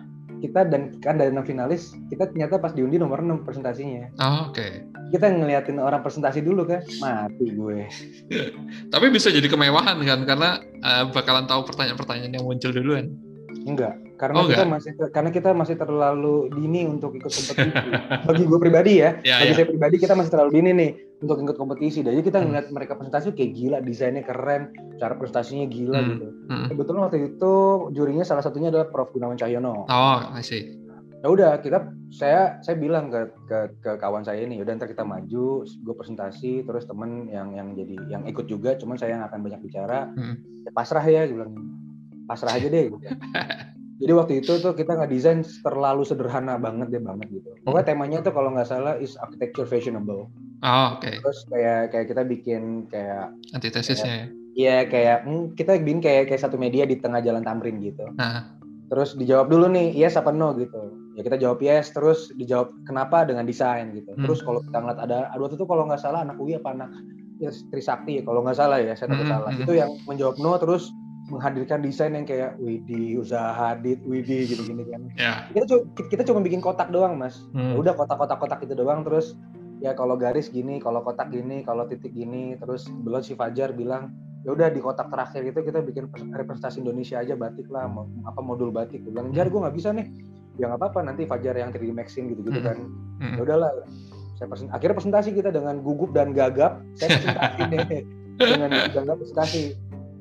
S3: kita dan kan dari enam finalis kita ternyata pas diundi nomor enam presentasinya.
S2: Oh, oke. Okay.
S3: kita ngeliatin orang presentasi dulu kan mati gue.
S2: Tapi bisa jadi kemewahan kan karena uh, bakalan tahu pertanyaan-pertanyaan yang muncul duluan
S3: enggak karena oh, kita enggak? masih karena kita masih terlalu dini untuk ikut kompetisi. bagi gue pribadi ya, ya bagi ya. saya pribadi kita masih terlalu dini nih untuk ikut kompetisi. Jadi kita hmm. ngeliat mereka presentasi kayak gila, desainnya keren, cara prestasinya gila hmm. gitu. Hmm. Kebetulan waktu itu jurinya salah satunya adalah Prof Gunawan Cahyono.
S2: Oh, I see.
S3: Ya udah kita saya saya bilang ke ke, ke kawan saya ini, udah ntar kita maju, gue presentasi, terus temen yang yang jadi yang ikut juga, cuman saya yang akan banyak bicara, hmm. ya pasrah ya, gue bilang pasrah aja deh. Gitu. Jadi waktu itu tuh kita nggak desain terlalu sederhana banget deh banget gitu. Pokoknya temanya tuh kalau nggak salah is architecture fashionable.
S2: Oh, oke. Okay.
S3: Terus kayak kayak kita bikin kayak
S2: antitesisnya ya.
S3: Iya kayak hmm, kita bikin kayak kayak satu media di tengah jalan Tamrin gitu. Nah. Terus dijawab dulu nih yes apa no gitu. Ya kita jawab yes, terus dijawab kenapa dengan desain gitu. Hmm. Terus kalau kita ngeliat ada, aduh itu tuh kalau nggak salah anak UI apa anak ya, Trisakti ya kalau nggak salah ya saya takut hmm. salah. Hmm. Itu yang menjawab no terus menghadirkan desain yang kayak Widi usaha hadit Widi gitu gini kan yeah. kita cuma kita cuma bikin kotak doang mas hmm. ya udah kotak-kotak kotak itu doang terus ya kalau garis gini kalau kotak gini kalau titik gini terus belum si Fajar bilang ya udah di kotak terakhir itu kita bikin representasi Indonesia aja batik lah apa modul batik gue bilang jar gue nggak bisa nih ya nggak apa-apa nanti Fajar yang 3D Maxing gitu gitu hmm. kan hmm. ya udahlah saya present akhirnya presentasi kita dengan gugup dan gagap saya presentasi deh dengan gagap presentasi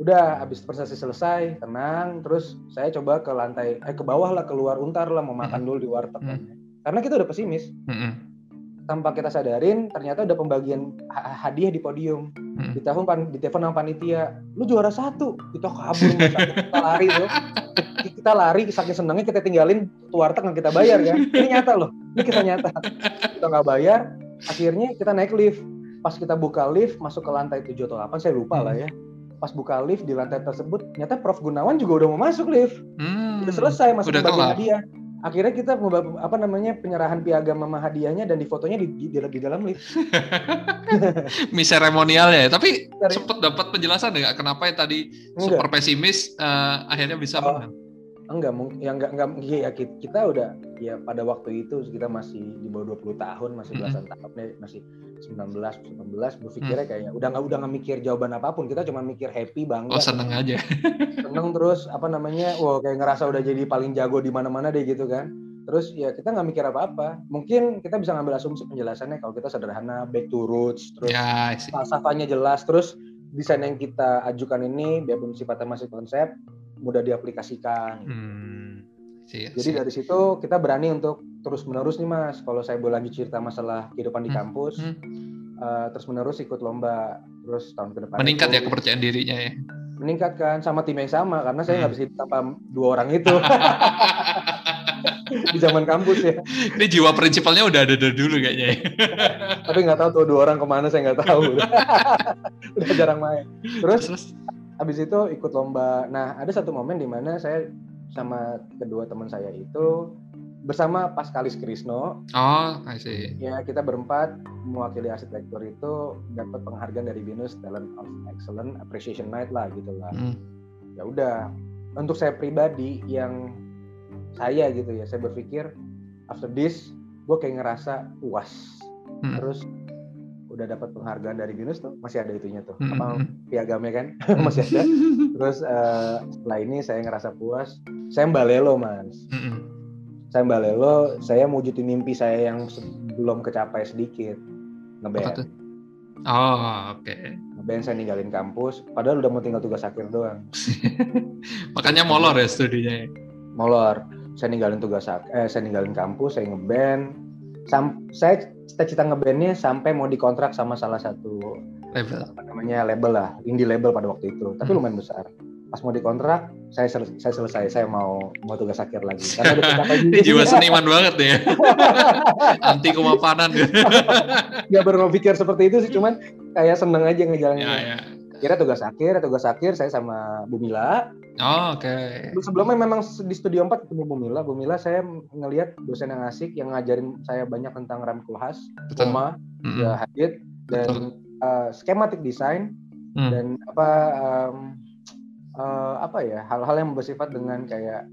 S3: udah habis presentasi selesai tenang terus saya coba ke lantai eh ke bawah lah keluar untar lah mau makan dulu di warteg. Mm. karena kita udah pesimis. Mm-hmm. tanpa kita sadarin ternyata udah pembagian hadiah di podium. Mm. di telepon pan di telepon sama panitia lu juara satu kita kabur kita lari tuh kita lari saking senengnya kita tinggalin warteg yang kita bayar kan. Ini nyata loh ini kita nyata. Kita nggak bayar akhirnya kita naik lift. Pas kita buka lift masuk ke lantai tujuh atau 8 saya lupa lah ya pas buka lift di lantai tersebut ternyata Prof. Gunawan juga udah mau masuk lift. Hmm, udah selesai masuk udah bagian hadiah. Akhirnya kita apa namanya penyerahan piagam mama hadiahnya dan di fotonya di, di, di dalam lift.
S2: Mi seremonial ya. Tapi sempat dapat penjelasan nggak kenapa yang tadi Enggak. super pesimis uh, akhirnya bisa oh, menang
S3: enggak mungkin yang enggak enggak ya kita udah ya pada waktu itu kita masih di bawah 20 tahun masih belasan mm -hmm. tahun masih 19 19 berpikirnya mm. kayak udah nggak udah nggak mikir jawaban apa pun kita cuma mikir happy bangga.
S2: Oh seneng aja.
S3: Seneng terus apa namanya wow kayak ngerasa udah jadi paling jago di mana-mana deh gitu kan. Terus ya kita nggak mikir apa-apa. Mungkin kita bisa ngambil asumsi penjelasannya kalau kita sederhana back to roots terus ya, falsafahnya jelas terus desain yang kita ajukan ini biarpun sifatnya masih konsep mudah diaplikasikan. Hmm. Siap, Jadi siap. dari situ kita berani untuk terus menerus nih mas. Kalau saya boleh lanjut cerita masalah kehidupan di hmm. kampus, hmm. Uh, terus menerus ikut lomba, terus tahun ke depan.
S2: Meningkat itu, ya kepercayaan dirinya ya.
S3: Meningkat kan sama tim yang sama karena saya nggak hmm. bisa tanpa dua orang itu. di zaman kampus ya.
S2: Ini jiwa prinsipalnya udah ada dari dulu kayaknya. Ya.
S3: Tapi nggak tahu tuh dua orang ke mana saya nggak tahu. udah jarang main. Terus, Terus habis itu ikut lomba. Nah, ada satu momen di mana saya sama kedua teman saya itu bersama Paskalis Krisno.
S2: Oh, I see.
S3: Ya, kita berempat mewakili arsitektur itu dapat penghargaan dari Venus Talent of Excellence Appreciation Night lah gitu lah. Hmm. Ya udah, untuk saya pribadi yang saya gitu ya, saya berpikir after this gue kayak ngerasa puas. Hmm. Terus udah dapat penghargaan dari Binus tuh masih ada itunya tuh. Mm-hmm. apa piagamnya kan? Masih ada. Terus uh, setelah ini saya ngerasa puas. Saya balelo mas. Mm-hmm. saya balelo saya mewujudin mimpi saya yang belum kecapai sedikit. Ngeband.
S2: Oh oke. Okay.
S3: ngeband saya ninggalin kampus. Padahal udah mau tinggal tugas akhir doang.
S2: Makanya molor ya studinya ya?
S3: molor. Saya ninggalin tugas eh saya ninggalin kampus saya ngeband Sam, saya cita-cita ngebandnya sampai mau dikontrak sama salah satu label. apa namanya label lah indie label pada waktu itu. Tapi hmm. lumayan besar. Pas mau dikontrak saya sel saya selesai saya mau mau tugas akhir lagi. Karena udah
S2: tercapai juga jiwa seniman banget ya. Anti kemapanan.
S3: Nggak berpikir seperti itu sih cuman kayak seneng aja ngejalanin ya, ya. Kira tugas akhir tugas akhir saya sama Bumila
S2: Oh, oke. Okay.
S3: Sebelumnya memang di Studio 4 ketemu Bu Mila. Bu Mila saya ngelihat dosen yang asik yang ngajarin saya banyak tentang Ram Kulhas, Koma, mm -hmm. ya Hadid dan uh, schematic design mm. dan apa um, uh, apa ya hal-hal yang bersifat dengan kayak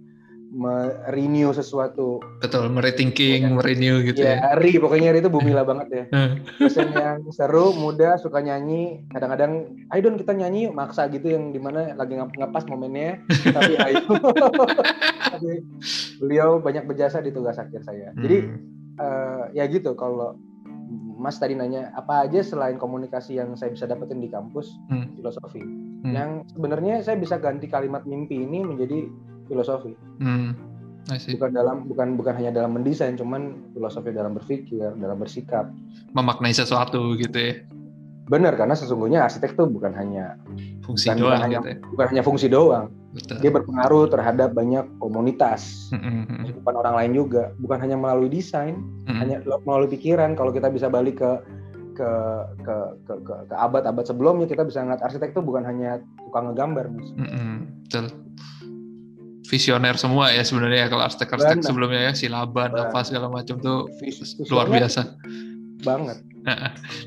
S3: merenew sesuatu.
S2: Betul, merethinking, ya, merenew gitu
S3: ya. Ya, Ri, pokoknya Ri itu bumila banget ya. Dosen yang seru, muda, suka nyanyi. Kadang-kadang, ayo dong kita nyanyi maksa gitu yang di mana lagi ngepas momennya. tapi ayo. tapi beliau banyak berjasa di tugas akhir saya. Hmm. Jadi, uh, ya gitu kalau Mas tadi nanya apa aja selain komunikasi yang saya bisa dapetin di kampus hmm. filosofi. Hmm. Yang sebenarnya saya bisa ganti kalimat mimpi ini menjadi filosofi. Hmm. Bukan dalam bukan bukan hanya dalam mendesain, cuman filosofi dalam berpikir, dalam bersikap.
S2: Memaknai sesuatu gitu ya.
S3: Benar, karena sesungguhnya arsitek tuh bukan hanya
S2: fungsi bukan, doang
S3: bukan hanya,
S2: gitu ya.
S3: bukan hanya fungsi doang. Betul. Dia berpengaruh terhadap banyak komunitas, mm-hmm. kehidupan orang lain juga, bukan hanya melalui desain, mm-hmm. hanya melalui pikiran. Kalau kita bisa balik ke ke ke ke ke, ke abad-abad sebelumnya, kita bisa ngeliat arsitek itu bukan hanya tukang ngegambar, mas.
S2: Mm-hmm. Betul. Visioner semua ya sebenarnya kalau arsitek-arsitek sebelumnya ya silaban Benar. apa segala macam tuh luar biasa.
S3: Banget.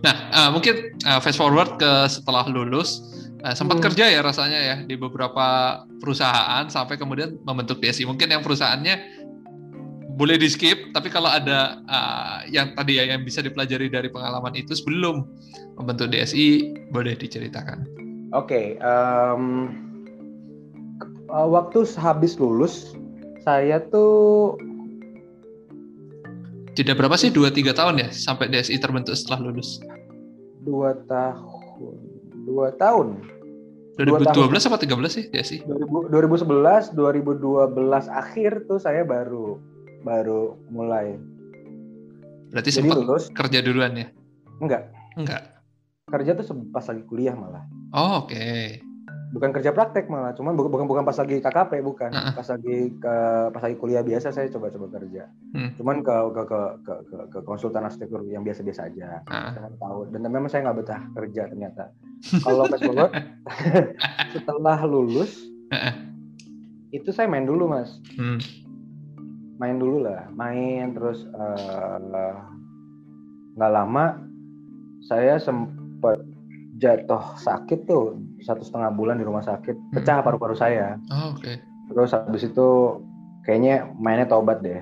S2: Nah, uh, mungkin uh, fast forward ke setelah lulus Nah, sempat hmm. kerja ya rasanya ya di beberapa perusahaan sampai kemudian membentuk DSI. Mungkin yang perusahaannya boleh di skip, tapi kalau ada uh, yang tadi ya yang bisa dipelajari dari pengalaman itu sebelum membentuk DSI, boleh diceritakan.
S3: Oke, okay, um, waktu habis lulus, saya tuh
S2: tidak berapa sih dua tiga tahun ya sampai DSI terbentuk setelah lulus?
S3: Dua tahun dua tahun.
S2: 2012 tahun. apa 13 sih ya sih?
S3: 2011, 2012 akhir tuh saya baru baru mulai.
S2: Berarti sempat lulus. kerja duluan ya?
S3: Enggak.
S2: Enggak.
S3: Kerja tuh pas lagi kuliah malah.
S2: Oh, oke. Okay
S3: bukan kerja praktek malah cuman bukan bukan pas lagi KKP bukan uh-uh. pas lagi ke pas lagi kuliah biasa saya coba-coba kerja hmm. cuman ke ke, ke ke ke ke konsultan arsitektur yang biasa-biasa aja uh-uh. saya tahu dan memang saya nggak betah kerja ternyata kalau pas forward setelah lulus uh-uh. itu saya main dulu mas hmm. main dulu lah main terus eh, nggak uh, lama saya sempat jatuh sakit tuh satu setengah bulan di rumah sakit. Hmm. pecah paru-paru saya.
S2: Oh, oke. Okay.
S3: terus habis itu kayaknya mainnya tobat deh.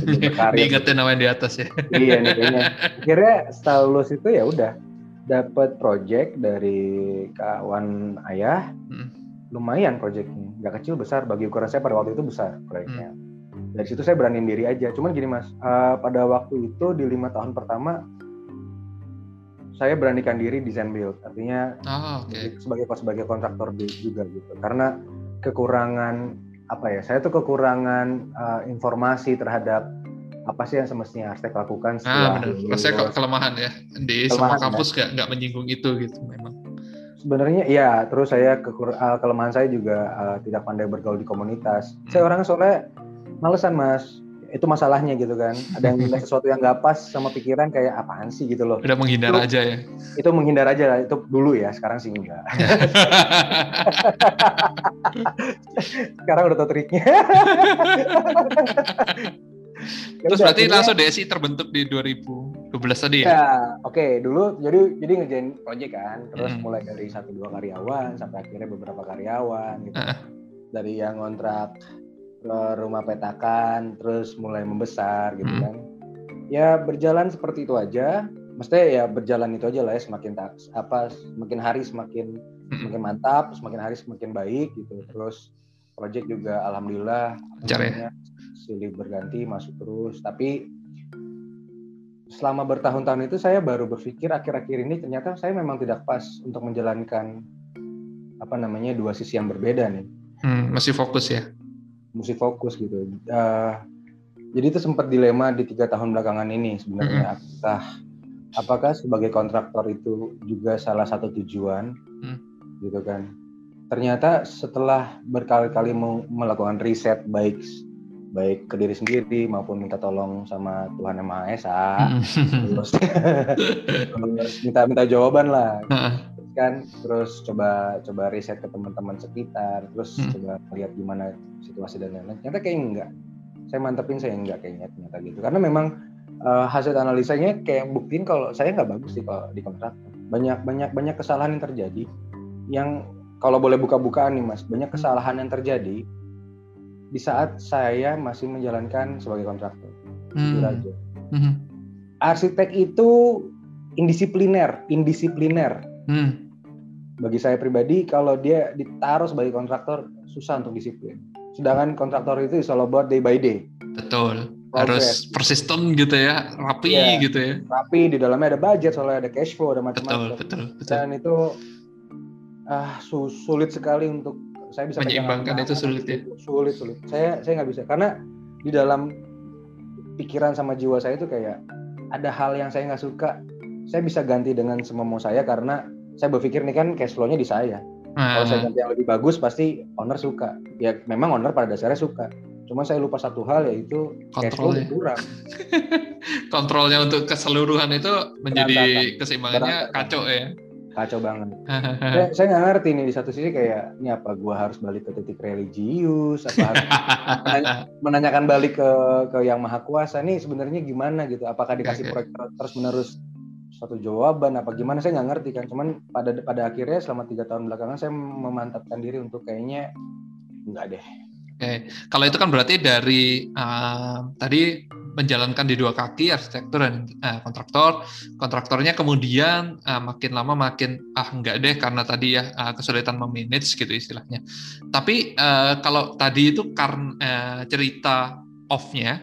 S2: Diingetin namanya di atas ya.
S3: Iya nih kayaknya. Akhirnya setelah lulus itu ya udah dapat project dari kawan ayah. Hmm. lumayan projectnya. Nggak kecil besar. Bagi ukuran saya pada waktu itu besar proyeknya. Hmm. dari situ saya beraniin diri aja. Cuman gini mas uh, pada waktu itu di lima tahun pertama saya beranikan diri design build. Artinya oh, okay. sebagai sebagai kontraktor juga gitu. Karena kekurangan apa ya saya tuh kekurangan uh, informasi terhadap apa sih yang semestinya arsitek lakukan
S2: setelah ah, benar. kelemahan ya. Di kelemahan, semua kampus nggak nggak menyinggung itu gitu memang.
S3: Sebenarnya iya. Terus saya kekur uh, kelemahan saya juga uh, tidak pandai bergaul di komunitas. Hmm. saya orangnya soalnya malesan mas itu masalahnya gitu kan ada yang sesuatu yang nggak pas sama pikiran kayak apaan sih gitu loh
S2: udah menghindar
S3: itu,
S2: aja ya
S3: itu menghindar aja lah itu dulu ya sekarang sih enggak sekarang udah tau triknya
S2: Terus berarti akhirnya, langsung DSI terbentuk di 2012 tadi ya? Ya,
S3: oke. Okay. Dulu jadi jadi ngerjain project kan, terus hmm. mulai dari satu dua karyawan sampai akhirnya beberapa karyawan gitu. Uh. Dari yang kontrak ke rumah petakan terus mulai membesar gitu hmm. kan ya berjalan seperti itu aja mestinya ya berjalan itu aja lah ya semakin tak apa semakin hari semakin hmm. semakin mantap semakin hari semakin baik gitu terus project juga alhamdulillah
S2: ya?
S3: silih berganti masuk terus tapi selama bertahun-tahun itu saya baru berpikir akhir-akhir ini ternyata saya memang tidak pas untuk menjalankan apa namanya dua sisi yang berbeda nih.
S2: Hmm, masih fokus ya?
S3: Mesti fokus gitu. Uh, jadi itu sempat dilema di tiga tahun belakangan ini sebenarnya. Mm -hmm. Apakah apakah sebagai kontraktor itu juga salah satu tujuan, mm. gitu kan? Ternyata setelah berkali-kali melakukan riset baik baik ke diri sendiri maupun minta tolong sama Tuhan yang Maha Esa, terus, terus minta minta jawaban lah kan terus coba coba riset ke teman-teman sekitar terus hmm. coba lihat gimana situasi dan lain-lain. Ternyata kayak enggak. Saya mantepin saya enggak kayaknya ternyata gitu. Karena memang uh, hasil analisanya kayak buktiin kalau saya nggak bagus sih kalau di kontrak. Banyak banyak banyak kesalahan yang terjadi yang kalau boleh buka-bukaan nih mas banyak kesalahan yang terjadi di saat saya masih menjalankan sebagai kontraktor. Hmm. aja. Hmm. arsitek itu indisipliner indisipliner. Hmm bagi saya pribadi kalau dia ditaruh sebagai kontraktor susah untuk disiplin. Sedangkan kontraktor itu is all about day by day.
S2: Betul. Harus persisten gitu ya, rapi ya, gitu ya.
S3: Rapi di dalamnya ada budget, soalnya ada cash flow, ada macam-macam.
S2: Betul, betul, betul.
S3: Dan itu ah sulit sekali untuk saya bisa
S2: menyeimbangkan itu sulit ya.
S3: Sulit, sulit. Saya saya nggak bisa karena di dalam pikiran sama jiwa saya itu kayak ada hal yang saya nggak suka, saya bisa ganti dengan semua mau saya karena saya berpikir nih kan cash flow-nya di saya. Kalau saya ganti yang lebih bagus pasti owner suka. Ya memang owner pada dasarnya suka. Cuma saya lupa satu hal yaitu
S2: kontrolnya kurang. Kontrolnya untuk keseluruhan itu menjadi Berantakan. keseimbangannya Berantakan. kacau ya.
S3: Kacau banget. saya, saya nggak ngerti nih di satu sisi kayak ini apa gua harus balik ke titik religius apa harus menanya, menanyakan balik ke ke yang maha kuasa nih sebenarnya gimana gitu. Apakah dikasih proyek terus satu jawaban apa gimana saya nggak ngerti kan. Cuman pada pada akhirnya selama tiga tahun belakangan saya memantapkan diri untuk kayaknya nggak deh.
S2: Oke, kalau itu kan berarti dari uh, tadi menjalankan di dua kaki arsitektur dan uh, kontraktor, kontraktornya kemudian uh, makin lama makin ah enggak deh karena tadi ya uh, kesulitan memanage gitu istilahnya. Tapi uh, kalau tadi itu karena uh, cerita off-nya,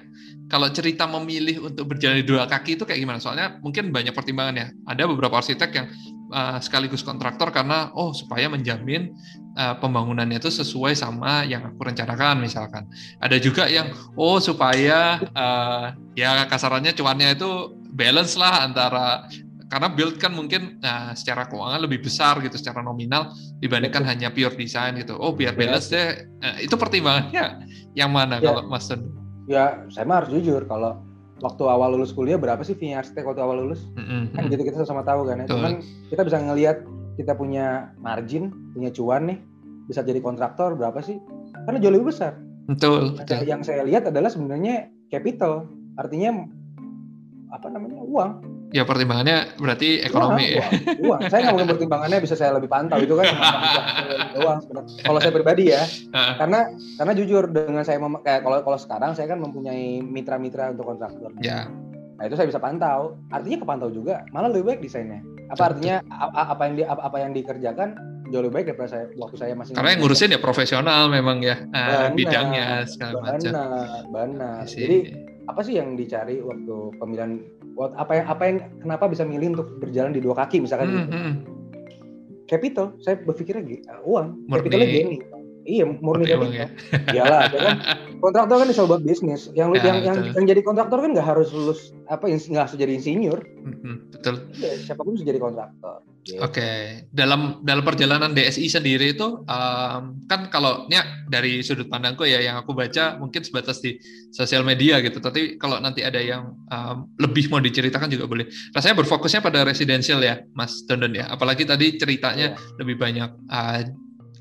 S2: kalau cerita memilih untuk berjalan di dua kaki itu kayak gimana? Soalnya mungkin banyak pertimbangan ya. Ada beberapa arsitek yang uh, sekaligus kontraktor karena oh supaya menjamin uh, pembangunannya itu sesuai sama yang aku rencanakan misalkan. Ada juga yang oh supaya uh, ya kasarannya cuannya itu balance lah antara karena build kan mungkin nah, secara keuangan lebih besar gitu secara nominal dibandingkan hanya pure design gitu. Oh biar balance deh. Nah, itu pertimbangannya yang mana ya. kalau Mas Tun?
S3: Ya saya mah harus jujur kalau waktu awal lulus kuliah berapa sih fee arsitek waktu awal lulus? Mm-hmm. Kan gitu kita sama tahu kan ya. Cuman kita bisa ngelihat kita punya margin, punya cuan nih, bisa jadi kontraktor berapa sih? Karena jauh lebih besar.
S2: Betul.
S3: Nah, betul. Yang saya lihat adalah sebenarnya capital, artinya apa namanya uang.
S2: Ya pertimbangannya berarti ekonomi
S3: uang, ya. Uang, uang. Saya nggak mungkin pertimbangannya bisa saya lebih pantau itu kan uang sebenarnya. Kalau saya pribadi ya, karena karena jujur dengan saya mem- kayak kalau kalau sekarang saya kan mempunyai mitra-mitra untuk kontraktor.
S2: Ya.
S3: Nah itu saya bisa pantau. Artinya kepantau juga. Malah lebih baik desainnya. Apa artinya apa yang di, apa yang dikerjakan jauh lebih baik daripada saya waktu saya masih
S2: karena yang ngurusin ya profesional memang ya benar, bidangnya segala macam
S3: benar benar jadi apa sih yang dicari waktu pemilihan apa yang apa yang kenapa bisa milih untuk berjalan di dua kaki misalkan hmm, gitu hmm. capital saya berpikirnya uh, uang murni. capitalnya gini iya murni capital ya. iyalah ya kan kontraktor kan bisa buat bisnis yang ya, yang, yang yang jadi kontraktor kan nggak harus lulus apa nggak harus jadi insinyur
S2: betul
S3: ya, siapa pun bisa jadi kontraktor
S2: Gitu. Oke, okay. dalam dalam perjalanan DSI sendiri itu um, kan kalau ya dari sudut pandangku ya yang aku baca mungkin sebatas di sosial media gitu. Tapi kalau nanti ada yang um, lebih mau diceritakan juga boleh. Rasanya berfokusnya pada residensial ya, Mas Dondon ya. Apalagi tadi ceritanya yeah. lebih banyak uh,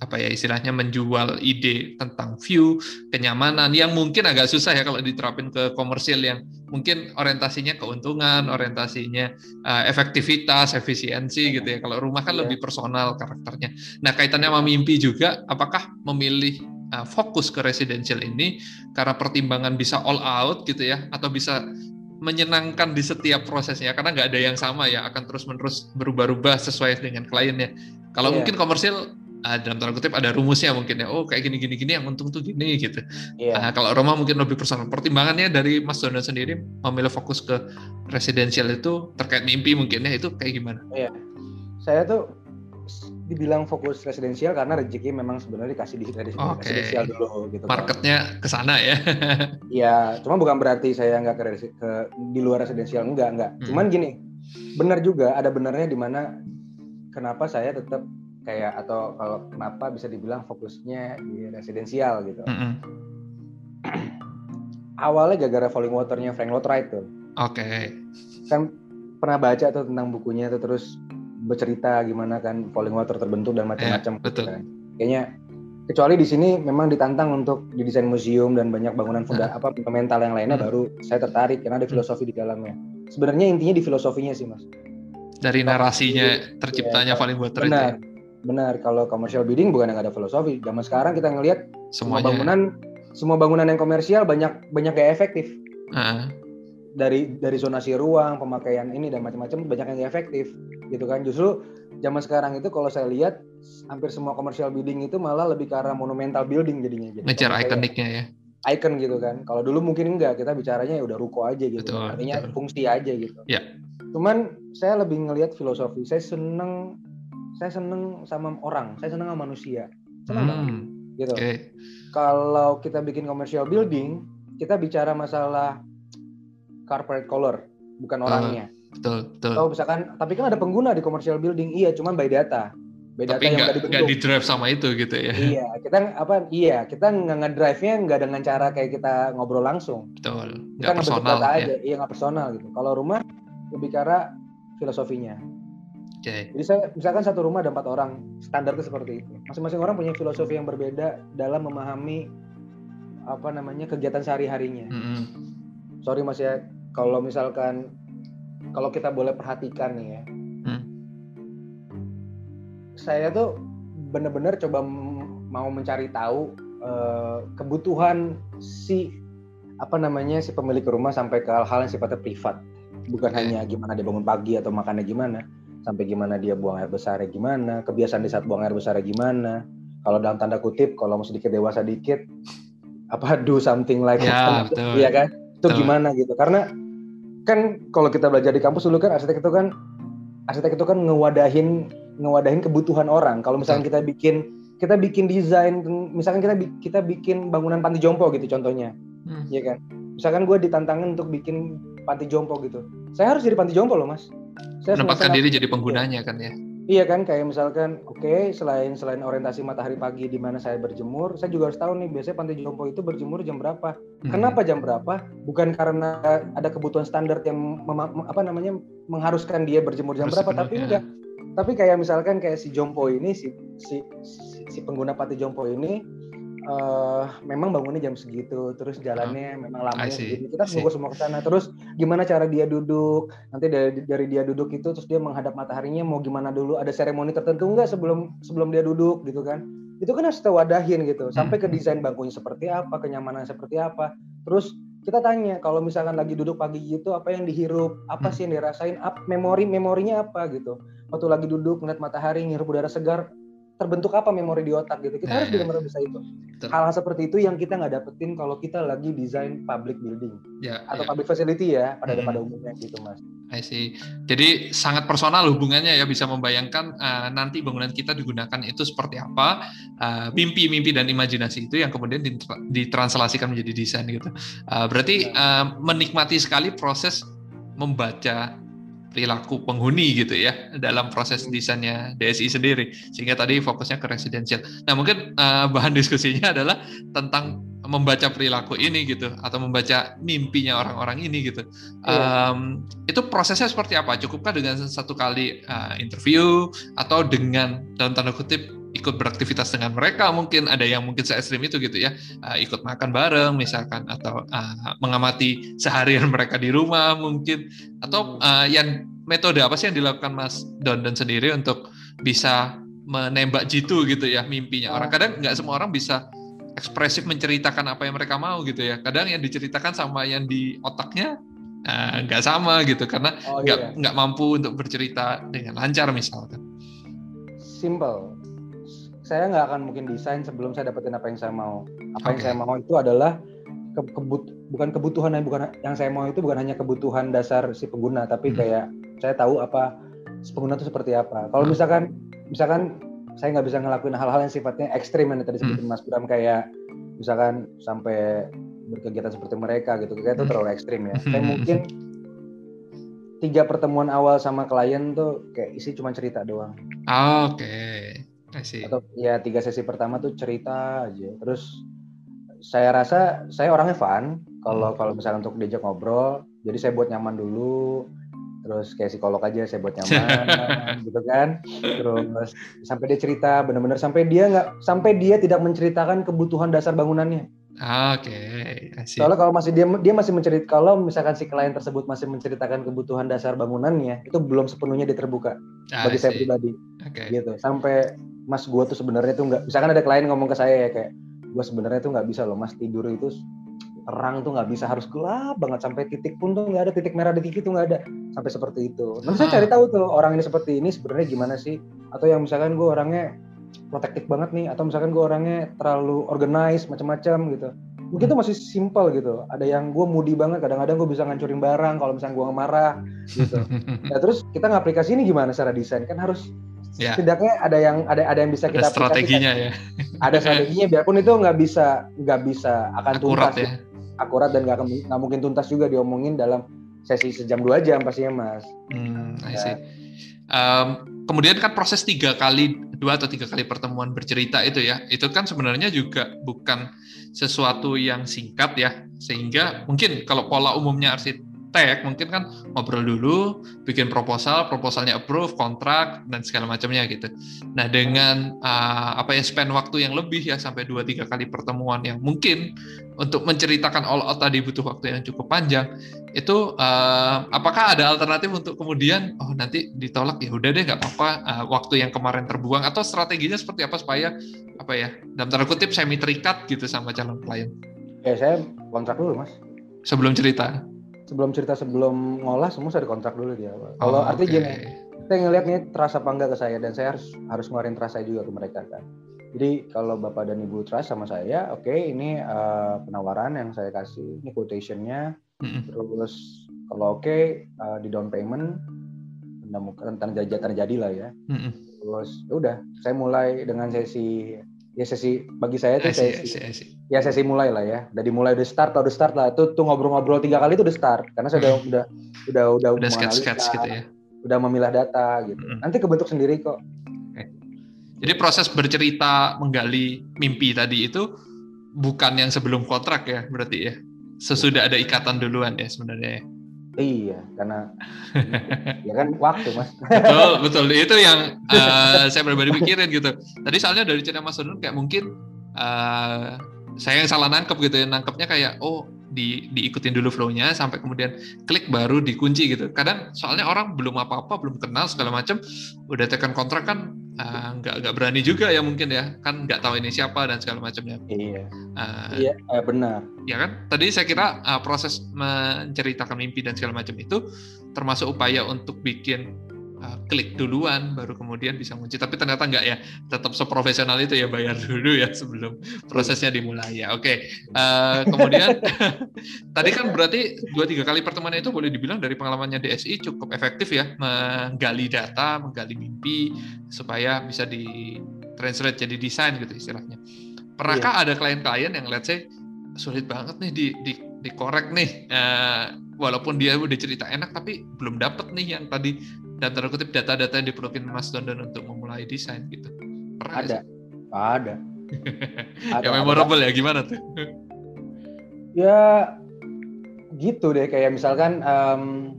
S2: apa ya istilahnya menjual ide tentang view, kenyamanan yang mungkin agak susah ya kalau diterapin ke komersil yang mungkin orientasinya keuntungan, orientasinya uh, efektivitas, efisiensi gitu ya. Kalau rumah kan yeah. lebih personal karakternya. Nah, kaitannya sama mimpi juga apakah memilih uh, fokus ke residential ini karena pertimbangan bisa all out gitu ya atau bisa menyenangkan di setiap prosesnya karena nggak ada yang sama ya akan terus menerus berubah-ubah sesuai dengan kliennya. Kalau yeah. mungkin komersil uh, dalam tanda kutip ada rumusnya mungkin ya oh kayak gini gini gini yang untung tuh gini gitu yeah. uh, kalau Roma mungkin lebih personal pertimbangannya dari Mas Donan sendiri memilih fokus ke residensial itu terkait mimpi mungkin ya itu kayak gimana
S3: iya yeah. saya tuh dibilang fokus residensial karena rezeki memang sebenarnya dikasih di residensial okay. dulu gitu
S2: kan. marketnya ke sana ya
S3: iya cuma bukan berarti saya nggak ke, ke di luar residensial enggak enggak hmm. cuman gini benar juga ada benarnya di mana kenapa saya tetap kayak atau kalau kenapa bisa dibilang fokusnya di residensial gitu. Mm -hmm. Awalnya gara-gara falling waternya Frank Lloyd Wright tuh.
S2: Oke. Okay.
S3: Kan pernah baca tuh tentang bukunya tuh terus bercerita gimana kan falling water terbentuk dan macam-macam.
S2: Yeah, betul.
S3: Kan. Kayaknya kecuali di sini memang ditantang untuk didesain museum dan banyak bangunan funda uh. apa fundamental yang lainnya hmm. baru saya tertarik karena ada filosofi di dalamnya. Sebenarnya intinya di filosofinya sih mas.
S2: Dari narasinya terciptanya ya, falling water
S3: benar. itu. Benar, kalau commercial building bukan yang ada filosofi. Zaman sekarang kita ngelihat semua bangunan semua bangunan yang komersial banyak banyak gak efektif. Uh. Dari dari zonasi ruang, pemakaian ini dan macam-macam banyak yang gak efektif, gitu kan. Justru zaman sekarang itu kalau saya lihat hampir semua commercial building itu malah lebih ke arah monumental building jadinya. Jadi
S2: Ngejar ikoniknya ya.
S3: Icon gitu kan. Kalau dulu mungkin enggak, kita bicaranya ya udah ruko aja gitu. Betul, Artinya betul. fungsi aja gitu.
S2: Ya.
S3: Cuman saya lebih ngelihat filosofi. Saya seneng saya seneng sama orang, saya seneng sama manusia. Seneng hmm. banget. Gitu. Okay. Kalau kita bikin commercial building, kita bicara masalah corporate color, bukan orangnya.
S2: Uh, betul, betul.
S3: Atau misalkan, tapi kan ada pengguna di commercial building, iya, cuman by data.
S2: beda Tapi yang nggak nggak di drive sama itu gitu ya.
S3: Iya, kita apa? Iya, kita nggak ngedrive-nya nggak dengan cara kayak kita ngobrol langsung.
S2: Betul. Nggak personal
S3: ya. aja. Iya nggak personal gitu. Kalau rumah lebih cara filosofinya. Oke. Okay. Jadi saya misalkan satu rumah ada empat orang, standarnya seperti itu. Masing-masing orang punya filosofi yang berbeda dalam memahami apa namanya kegiatan sehari-harinya. Mm -hmm. Sorry mas ya, kalau misalkan kalau kita boleh perhatikan nih ya, saya tuh bener-bener coba mau mencari tahu uh, kebutuhan si apa namanya si pemilik rumah sampai ke hal-hal yang sifatnya privat bukan hanya gimana dia bangun pagi atau makannya gimana sampai gimana dia buang air besar gimana kebiasaan di saat buang air besar gimana kalau dalam tanda kutip kalau mau sedikit dewasa dikit apa do something like
S2: ya, betul.
S3: ya kan itu betul. gimana gitu karena kan kalau kita belajar di kampus dulu kan arsitek itu kan arsitek itu kan ngewadahin ngewadahin kebutuhan orang. Kalau misalnya kita bikin kita bikin desain, misalkan kita kita bikin bangunan panti jompo gitu contohnya, hmm. ya kan? Misalkan gue ditantangin untuk bikin panti jompo gitu, saya harus jadi panti jompo loh mas.
S2: Saya menempatkan diri jadi penggunanya kan ya?
S3: Iya kan, kayak misalkan, oke, okay, selain selain orientasi matahari pagi di mana saya berjemur, saya juga harus tahu nih biasanya panti jompo itu berjemur jam berapa. Hmm. Kenapa jam berapa? Bukan karena ada kebutuhan standar yang apa namanya mengharuskan dia berjemur jam berapa, tapi enggak tapi kayak misalkan kayak si Jompo ini si si si, pengguna pati Jompo ini uh, memang bangunnya jam segitu terus jalannya uh, memang lamanya segitu kita semua semua ke sana. Terus gimana cara dia duduk? Nanti dari dari dia duduk itu terus dia menghadap mataharinya mau gimana dulu? Ada seremoni tertentu nggak sebelum sebelum dia duduk gitu kan? Itu kan harus tewadahin gitu sampai ke hmm. desain bangkunya seperti apa kenyamanan seperti apa. Terus kita tanya kalau misalkan lagi duduk pagi gitu apa yang dihirup? Apa hmm. sih yang dirasain? Up memori memorinya apa gitu? Waktu lagi duduk melihat matahari ngirup udara segar terbentuk apa memori di otak gitu kita nah, harus ya. benar-benar bisa itu hal-hal seperti itu yang kita nggak dapetin kalau kita lagi desain public building ya, atau ya. public facility ya pada hmm. pada umumnya gitu mas
S2: I see. Jadi sangat personal hubungannya ya bisa membayangkan uh, nanti bangunan kita digunakan itu seperti apa mimpi-mimpi uh, dan imajinasi itu yang kemudian ditranslasikan menjadi desain gitu. Uh, berarti uh, menikmati sekali proses membaca perilaku penghuni gitu ya dalam proses desainnya DSI sendiri sehingga tadi fokusnya ke residensial. Nah mungkin uh, bahan diskusinya adalah tentang membaca perilaku ini gitu atau membaca mimpinya orang-orang ini gitu. Yeah. Um, itu prosesnya seperti apa? Cukupkah dengan satu kali uh, interview atau dengan dalam tanda kutip ikut beraktivitas dengan mereka mungkin ada yang mungkin se ekstrim itu gitu ya. Uh, ikut makan bareng misalkan atau uh, mengamati seharian mereka di rumah mungkin. Atau uh, yang metode apa sih yang dilakukan Mas Dondon sendiri untuk bisa menembak jitu gitu ya mimpinya? Orang kadang nggak semua orang bisa ekspresif menceritakan apa yang mereka mau gitu ya. Kadang yang diceritakan sama yang di otaknya nggak uh, sama gitu karena oh, nggak oh, iya. nggak mampu untuk bercerita dengan lancar misalkan.
S3: Simple saya nggak akan mungkin desain sebelum saya dapetin apa yang saya mau. Apa okay. yang saya mau itu adalah ke, kebut, bukan kebutuhan yang bukan yang saya mau itu bukan hanya kebutuhan dasar si pengguna, tapi hmm. kayak saya tahu apa si pengguna itu seperti apa. Kalau hmm. misalkan misalkan saya nggak bisa ngelakuin hal-hal yang sifatnya ekstrim yang tadi sebutin hmm. Mas Bram kayak misalkan sampai berkegiatan seperti mereka gitu, kayak itu hmm. terlalu ekstrim ya. Saya mungkin tiga pertemuan awal sama klien tuh kayak isi cuma cerita doang.
S2: Oke. Okay
S3: atau ya tiga sesi pertama tuh cerita aja terus saya rasa saya orangnya fun kalau hmm. kalau misalnya untuk diajak ngobrol jadi saya buat nyaman dulu terus kayak psikolog aja saya buat nyaman gitu kan terus sampai dia cerita benar-benar sampai dia nggak sampai dia tidak menceritakan kebutuhan dasar bangunannya
S2: Oke, okay.
S3: Soalnya kalau masih dia dia masih mencerit kalau misalkan si klien tersebut masih menceritakan kebutuhan dasar bangunannya, itu belum sepenuhnya dia terbuka ah, bagi saya pribadi. Okay. Gitu. Sampai mas gue tuh sebenarnya tuh nggak misalkan ada klien ngomong ke saya ya kayak gue sebenarnya tuh nggak bisa loh mas tidur itu terang tuh nggak bisa harus gelap banget sampai titik pun tuh nggak ada titik merah di titik tuh nggak ada sampai seperti itu. Nanti saya cari tahu tuh orang ini seperti ini sebenarnya gimana sih? Atau yang misalkan gue orangnya protektif banget nih, atau misalkan gue orangnya terlalu organize macam-macam gitu. Mungkin tuh masih simpel gitu. Ada yang gue moody banget, kadang-kadang gue bisa ngancurin barang kalau misalnya gue marah gitu. Nah terus kita ngaplikasi ini gimana secara desain? Kan harus yeah. setidaknya ada yang ada ada yang bisa kita
S2: ada strateginya ya.
S3: Ada strateginya biarpun itu nggak bisa nggak bisa akan
S2: akurat
S3: tuntas ya. akurat dan nggak nggak mungkin tuntas juga diomongin dalam sesi sejam dua jam pastinya mas.
S2: Hmm, I see. Um, kemudian kan proses tiga kali dua atau tiga kali pertemuan bercerita itu ya. Itu kan sebenarnya juga bukan sesuatu yang singkat ya. Sehingga mungkin kalau pola umumnya arsitek tag mungkin kan ngobrol dulu, bikin proposal, proposalnya approve, kontrak dan segala macamnya gitu. Nah dengan uh, apa ya spend waktu yang lebih ya sampai 2-3 kali pertemuan yang mungkin untuk menceritakan all out tadi butuh waktu yang cukup panjang itu uh, apakah ada alternatif untuk kemudian oh nanti ditolak ya udah deh nggak apa-apa uh, waktu yang kemarin terbuang atau strateginya seperti apa supaya apa ya dalam tanda kutip semi terikat gitu sama calon klien?
S3: Ya saya kontrak dulu mas.
S2: Sebelum cerita
S3: sebelum cerita sebelum ngolah semua saya dikontrak dulu dia. Kalau oh, artinya okay. gini, saya ngeliat nih trust apa enggak ke saya dan saya harus harus ngeluarin saya juga ke mereka kan. Jadi kalau bapak dan ibu trust sama saya, oke okay, ini uh, penawaran yang saya kasih, ini quotationnya, mm-hmm. terus kalau oke okay, uh, di down payment, tanda jadi terjadi lah ya. Mm-hmm. Terus ya udah, saya mulai dengan sesi ya sesi bagi saya itu sesi, see, I see. ya sesi mulai lah ya. Udah dimulai udah start atau udah start lah. Itu tuh ngobrol-ngobrol tiga kali itu udah start. Karena saya udah hmm. udah udah udah
S2: udah sketch sketch gitu ya.
S3: udah memilah data gitu. Hmm. nanti kebentuk sendiri kok.
S2: Jadi proses bercerita menggali mimpi tadi itu bukan yang sebelum kontrak ya berarti ya. Sesudah ada ikatan duluan ya sebenarnya ya?
S3: Iya, karena ya kan waktu mas.
S2: betul, betul. Itu yang uh, saya pribadi pikirin gitu. Tadi soalnya dari cerita Mas Donun kayak mungkin uh, saya yang salah nangkep gitu ya, nangkepnya kayak oh di diikutin dulu flow-nya sampai kemudian klik baru dikunci gitu. Kadang soalnya orang belum apa-apa, belum kenal segala macam, udah tekan kontrak kan uh, nggak nggak berani juga ya mungkin ya. Kan nggak tahu ini siapa dan segala macamnya
S3: iya. Uh, iya eh, benar.
S2: ya kan? Tadi saya kira uh, proses menceritakan mimpi dan segala macam itu termasuk upaya untuk bikin uh, klik duluan baru kemudian bisa kunci tapi ternyata enggak ya. Tetap seprofesional itu ya bayar dulu ya sebelum prosesnya dimulai ya. Oke okay. uh, kemudian tadi kan berarti dua tiga kali pertemuan itu boleh dibilang dari pengalamannya DSI cukup efektif ya. Menggali data menggali mimpi supaya bisa di translate jadi desain gitu istilahnya. Pernahkah yeah. ada klien-klien yang let's say sulit banget nih di, di dikorek nih. Uh, walaupun dia udah cerita enak tapi belum dapet nih yang tadi dan tanda kutip data-data yang diperlukan Mas Dondon untuk memulai desain gitu?
S3: Pernah ada, ada.
S2: ada. yang memorable ada. ya gimana tuh?
S3: ya gitu deh kayak misalkan um,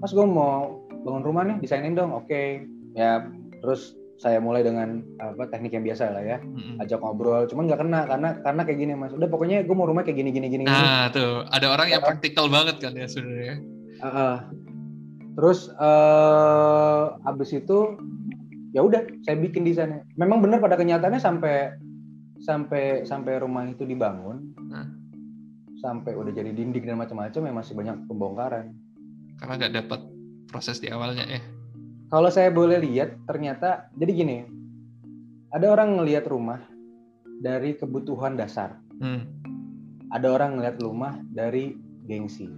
S3: Mas gue mau bangun rumah nih desainin dong, oke okay. ya terus saya mulai dengan apa teknik yang biasa lah ya mm-hmm. ajak ngobrol cuman nggak kena karena karena kayak gini mas udah pokoknya gue mau rumah kayak gini gini gini
S2: nah gini. tuh ada orang yang praktikal banget kan ya sebenarnya uh, uh,
S3: terus uh, abis itu ya udah saya bikin di sana memang benar pada kenyataannya sampai sampai sampai rumah itu dibangun hmm. sampai udah jadi dinding dan macam-macam ya masih banyak pembongkaran
S2: karena nggak dapat proses di awalnya ya
S3: kalau saya boleh lihat ternyata jadi gini ada orang ngelihat rumah dari kebutuhan dasar hmm. ada orang ngelihat rumah dari gengsi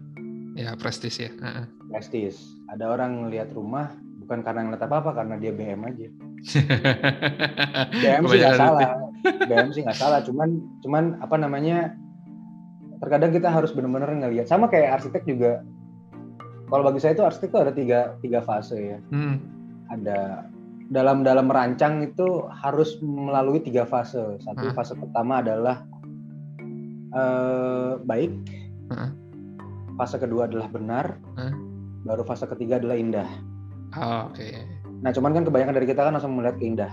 S2: ya prestis ya uh-uh.
S3: Prestis ada orang ngelihat rumah bukan karena ngeliat apa apa karena dia BM aja. BM sih nggak salah. BM sih nggak salah. Cuman cuman apa namanya terkadang kita harus benar-benar ngelihat. Sama kayak arsitek juga. Kalau bagi saya itu arsitek itu ada tiga tiga fase ya. Hmm. ada dalam dalam merancang itu harus melalui tiga fase. Satu hmm. fase pertama adalah uh, baik. Hmm. Fase kedua adalah benar, hmm? Baru fase ketiga adalah indah.
S2: Oh, Oke. Okay.
S3: Nah, cuman kan kebanyakan dari kita kan langsung melihat ke indah,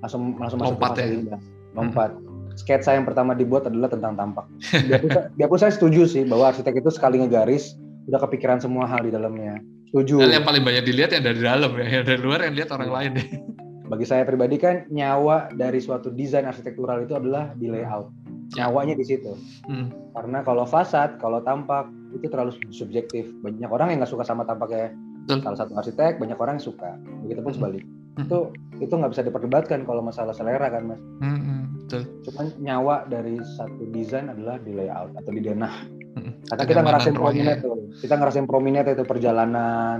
S3: langsung langsung masuk
S2: Lompat
S3: ke fase
S2: ya?
S3: indah, lompat. Hmm. Sketsa yang pertama dibuat adalah tentang tampak. Biarpun, biarpun saya setuju sih bahwa arsitek itu sekali ngegaris udah kepikiran semua hal di dalamnya. Setuju.
S2: Dan yang paling banyak dilihat yang dari dalam ya, yang dari luar yang lihat orang lain deh.
S3: Bagi saya pribadi kan nyawa dari suatu desain arsitektural itu adalah di layout nyawanya di situ. Hmm. Karena kalau fasad, kalau tampak itu terlalu subjektif. Banyak orang yang nggak suka sama tampaknya Betul. salah satu arsitek, banyak orang yang suka. Begitupun hmm. sebalik. Hmm. Itu itu nggak bisa diperdebatkan kalau masalah selera kan mas. Hmm. hmm betul. Cuman nyawa dari satu desain adalah di layout atau di denah. Hmm. Karena kita ngerasain prominent tuh. Kita ngerasain prominent itu perjalanan.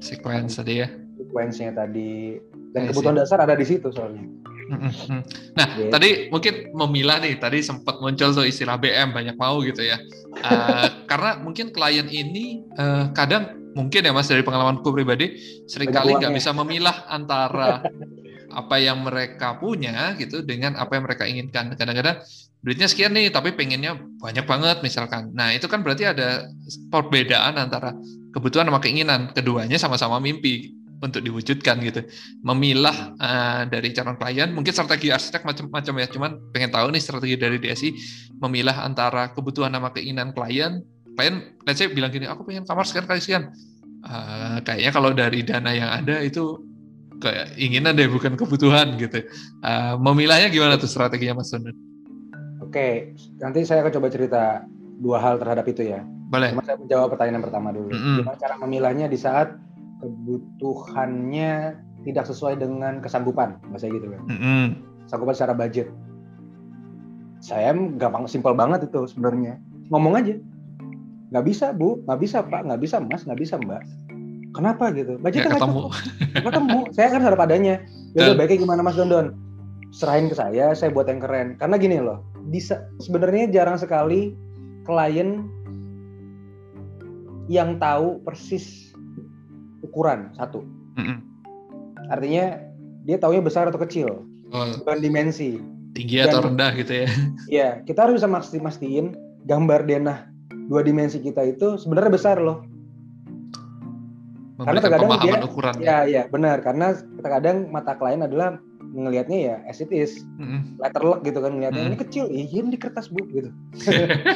S2: Sequence tadi ya.
S3: Sequence-nya tadi. Dan kebutuhan dasar ada di situ soalnya.
S2: Nah, yeah. tadi mungkin memilah nih, tadi sempat muncul tuh istilah BM banyak mau gitu ya. Uh, karena mungkin klien ini uh, kadang mungkin ya Mas dari pengalamanku pribadi sering kali nggak bisa memilah antara apa yang mereka punya gitu dengan apa yang mereka inginkan. Kadang-kadang duitnya sekian nih tapi pengennya banyak banget misalkan. Nah, itu kan berarti ada perbedaan antara kebutuhan sama keinginan. Keduanya sama-sama mimpi untuk diwujudkan gitu. Memilah uh, dari calon klien, mungkin strategi arsitek macam-macam ya. Cuman pengen tahu nih strategi dari DSI memilah antara kebutuhan sama keinginan klien. Klien, let's say bilang gini, aku pengen kamar sekian kali sekian. Uh, kayaknya kalau dari dana yang ada itu keinginan deh bukan kebutuhan gitu. Uh, memilahnya gimana tuh strateginya Mas Donon?
S3: Oke, nanti saya akan coba cerita dua hal terhadap itu ya.
S2: Boleh.
S3: Cuma saya menjawab pertanyaan pertama dulu. Mm -hmm. Gimana cara memilahnya di saat kebutuhannya tidak sesuai dengan kesanggupan, bahasa gitu kan. Mm -hmm. Sanggupan secara budget. Saya gampang, simpel banget itu sebenarnya. Ngomong aja. Nggak bisa bu, nggak bisa pak, nggak bisa mas, nggak bisa mbak. Kenapa gitu? Budgetnya nggak ketemu. ketemu. Saya kan harap adanya. Ya udah baiknya gimana mas Dondon? Serahin ke saya saya buat yang keren. Karena gini loh bisa sebenarnya jarang sekali klien yang tahu persis ukuran satu mm -hmm. artinya dia taunya besar atau kecil oh. bukan dimensi
S2: tinggi atau rendah gitu ya
S3: iya kita harus bisa mastiin gambar denah dua dimensi kita itu sebenarnya besar loh karena terkadang dia ukuran. Ya, ya benar. Karena terkadang mata klien adalah ngelihatnya ya as it is mm-hmm. letter luck gitu kan ngelihatnya mm-hmm. ini kecil iya ini di kertas bu gitu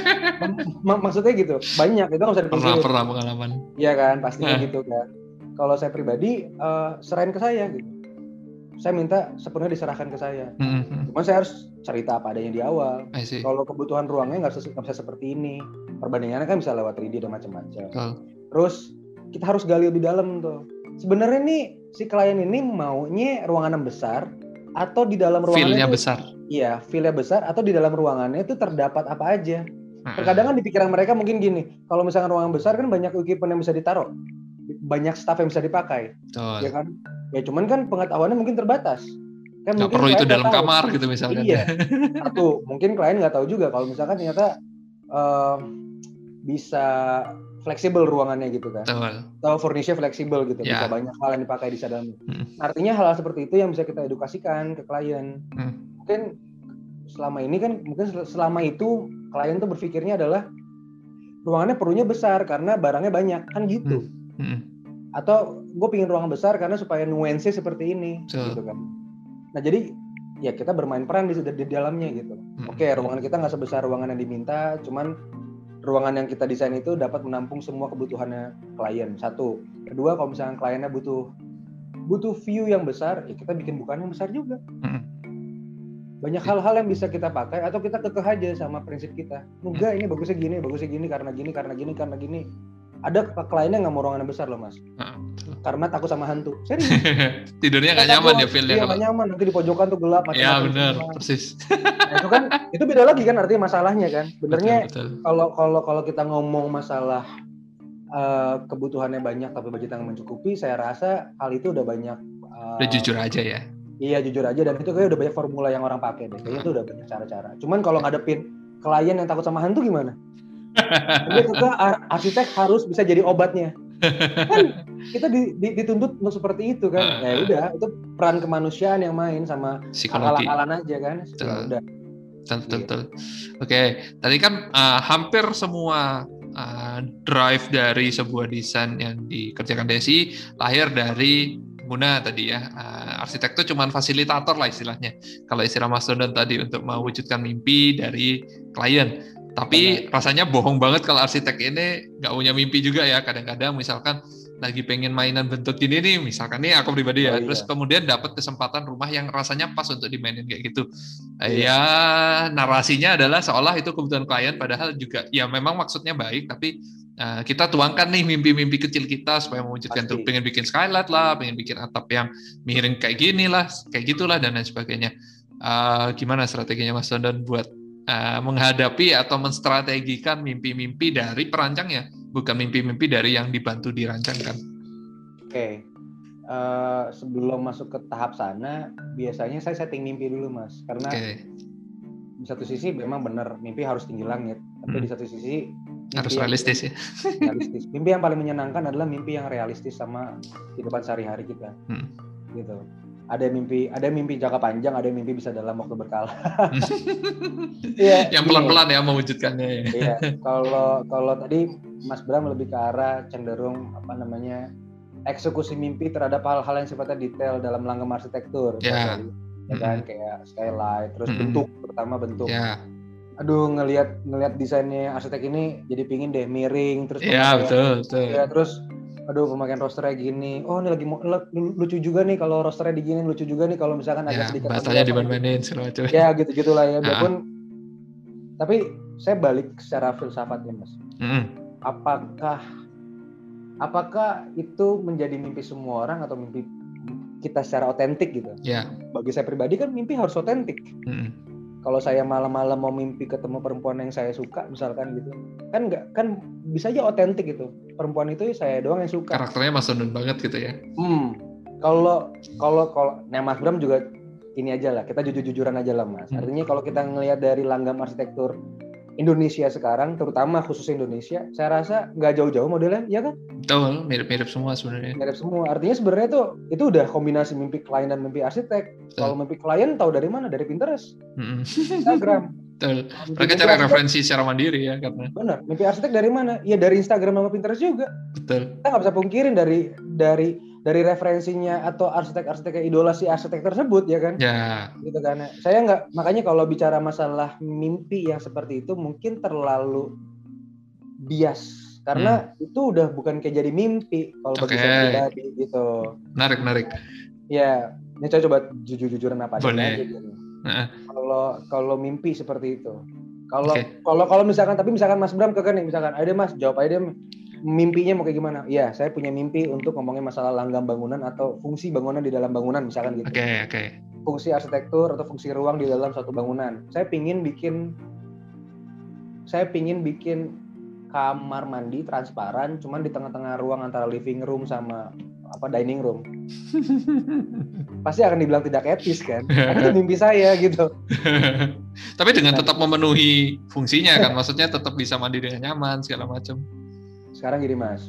S3: maksudnya gitu banyak itu nggak usah
S2: pernah pernah pengalaman
S3: iya kan pastinya gitu kan kalau saya pribadi uh, serahin ke saya gitu saya minta sepenuhnya diserahkan ke saya mm-hmm. cuma saya harus cerita apa adanya di awal kalau kebutuhan ruangnya nggak bisa seperti ini perbandingannya kan bisa lewat 3D dan macam-macam oh. terus kita harus gali lebih dalam tuh. Sebenarnya nih si klien ini maunya ruangan yang besar atau di dalam ruangan
S2: feelnya besar.
S3: Iya, feelnya besar atau di dalam ruangannya itu terdapat apa aja. Terkadang kan di pikiran mereka mungkin gini, kalau misalnya ruangan besar kan banyak equipment yang bisa ditaruh, banyak staff yang bisa dipakai, Betul. ya kan? Ya cuman kan pengetahuannya mungkin terbatas.
S2: Kan gak perlu itu dalam tahu. kamar gitu misalnya.
S3: Iya. Satu, mungkin klien nggak tahu juga kalau misalkan ternyata uh, bisa fleksibel ruangannya gitu kan. Betul. Atau furniture fleksibel gitu, yeah. bisa banyak hal yang dipakai di dalam. Hmm. Artinya hal-hal seperti itu yang bisa kita edukasikan ke klien. Hmm. Mungkin selama ini kan mungkin selama itu klien tuh berpikirnya adalah ruangannya perlunya besar karena barangnya banyak kan gitu. Hmm. Hmm. Atau gue pingin ruangan besar karena supaya nuansa seperti ini, so. gitu kan. Nah jadi ya kita bermain peran di, di dalamnya gitu. Hmm. Oke, ruangan kita nggak sebesar ruangan yang diminta, cuman ruangan yang kita desain itu dapat menampung semua kebutuhannya klien. Satu. Kedua, kalau misalnya kliennya butuh butuh view yang besar, ya kita bikin bukaan yang besar juga. Banyak hal-hal yang bisa kita pakai atau kita kekeh aja sama prinsip kita. Enggak, ini bagusnya gini, bagusnya gini karena gini, karena gini, karena gini. Ada kliennya nggak mau ruangan yang besar loh mas. Karena takut sama hantu. Serius.
S2: Tidurnya nggak nyaman ya feelnya.
S3: Iya nggak nyaman. Nanti di pojokan tuh gelap.
S2: Iya benar, persis.
S3: Nah, itu kan itu beda lagi kan artinya masalahnya kan. Benernya kalau kalau kalau kita ngomong masalah uh, kebutuhannya banyak tapi budget yang mencukupi, saya rasa hal itu udah banyak.
S2: Uh, udah jujur aja ya.
S3: Iya jujur aja dan itu kayak udah banyak formula yang orang pakai deh. Kayaknya itu udah banyak cara-cara. Cuman kalau ngadepin klien yang takut sama hantu gimana? Dia juga arsitek harus bisa jadi obatnya. kan kita di, di, dituntut untuk seperti itu kan. Uh, ya udah, itu peran kemanusiaan yang main sama akal-akalan aja kan. Betul. Udah.
S2: Betul, betul, betul. Oke, tadi kan uh, hampir semua uh, drive dari sebuah desain yang dikerjakan Desi lahir dari Muna tadi ya. Uh, arsitek itu cuma fasilitator lah istilahnya. Kalau istilah Mas Dondon tadi untuk mewujudkan mimpi dari klien. Tapi rasanya bohong banget kalau arsitek ini nggak punya mimpi juga ya. Kadang-kadang misalkan lagi pengen mainan bentuk gini nih, misalkan nih aku pribadi ya, oh, iya. terus kemudian dapat kesempatan rumah yang rasanya pas untuk dimainin kayak gitu. Iya. Ya narasinya adalah seolah itu kebutuhan klien, padahal juga ya memang maksudnya baik, tapi uh, kita tuangkan nih mimpi-mimpi kecil kita supaya mewujudkan tuh pengen bikin skylight lah, pengen bikin atap yang miring kayak gini lah, kayak gitulah dan lain sebagainya. Uh, gimana strateginya Mas Dondon buat uh, menghadapi atau menstrategikan mimpi-mimpi dari perancangnya, bukan mimpi-mimpi dari yang dibantu dirancangkan.
S3: Oke, okay. uh, eh, sebelum masuk ke tahap sana, biasanya saya setting mimpi dulu, mas, karena okay. di satu sisi memang benar mimpi harus tinggi langit, tapi hmm. di satu sisi
S2: harus realistis ya
S3: realistis mimpi yang paling menyenangkan adalah mimpi yang realistis sama kehidupan sehari-hari kita hmm. gitu ada mimpi ada mimpi jangka panjang ada mimpi bisa dalam waktu berkala.
S2: Yeah, yang pelan-pelan ya mewujudkannya. Ya
S3: iya. Kalau kalau tadi Mas Bram lebih ke arah cenderung apa namanya eksekusi mimpi terhadap hal-hal yang sifatnya detail dalam langgam arsitektur.
S2: Yeah.
S3: ya kan mm -hmm. kayak skylight terus mm -hmm. bentuk terutama bentuk.
S2: Yeah
S3: aduh ngelihat ngelihat desainnya arsitek ini jadi pingin deh miring terus
S2: iya betul betul.
S3: ya terus aduh pemakaian rosternya gini. Oh ini lagi lucu juga nih kalau rosternya digini lucu juga nih kalau misalkan
S2: ya,
S3: agak
S2: sedikit bahasanya dimain-mainin segala macam.
S3: Ya gitu gitulah ya biarpun uh tapi saya balik secara filsafatnya mas. Mm. apakah apakah itu menjadi mimpi semua orang atau mimpi kita secara otentik gitu?
S2: Yeah.
S3: bagi saya pribadi kan mimpi harus otentik. Mm kalau saya malam-malam mau mimpi ketemu perempuan yang saya suka misalkan gitu kan nggak kan bisa aja otentik gitu. Perempuan itu saya doang yang suka.
S2: Karakternya Mas Donun banget gitu ya.
S3: Hmm. Kalau kalau kalau nah Mas Bram juga ini aja lah kita jujur-jujuran aja lah Mas. Hmm. artinya kalau kita ngelihat dari langgam arsitektur Indonesia sekarang, terutama khusus Indonesia, saya rasa nggak jauh-jauh modelnya, ya kan?
S2: Betul, mirip-mirip semua sebenarnya.
S3: Mirip semua. Artinya sebenarnya itu itu udah kombinasi mimpi klien dan mimpi arsitek. Kalau mimpi klien tahu dari mana? Dari Pinterest, mm-hmm. Instagram.
S2: Betul. Mereka cari referensi secara mandiri ya karena.
S3: Benar. Mimpi arsitek dari mana? Ya dari Instagram sama Pinterest juga.
S2: Betul.
S3: Kita nggak bisa pungkirin dari dari dari referensinya atau arsitek-arsitek idola si arsitek tersebut ya kan?
S2: Ya.
S3: Gitu kan. Saya nggak makanya kalau bicara masalah mimpi yang seperti itu mungkin terlalu bias karena hmm. itu udah bukan kayak jadi mimpi kalau bagi okay. saya pribadi gitu.
S2: Menarik, menarik.
S3: Ya, ini saya coba jujur-jujuran apa Boleh. aja gitu. Kalau kalau mimpi seperti itu. Kalau okay. kalau kalau misalkan tapi misalkan Mas Bram ke kan misalkan, ada Mas jawab aja deh mimpinya mau kayak gimana? Iya, saya punya mimpi untuk ngomongin masalah langgam bangunan atau fungsi bangunan di dalam bangunan misalkan gitu.
S2: Oke, okay, oke. Okay.
S3: Fungsi arsitektur atau fungsi ruang di dalam suatu bangunan. Saya pingin bikin saya pingin bikin kamar mandi transparan cuman di tengah-tengah ruang antara living room sama apa dining room. Pasti akan dibilang tidak etis kan? Karena itu mimpi saya gitu.
S2: Tapi dengan nah. tetap memenuhi fungsinya kan, maksudnya tetap bisa mandi dengan nyaman segala macam
S3: sekarang gini mas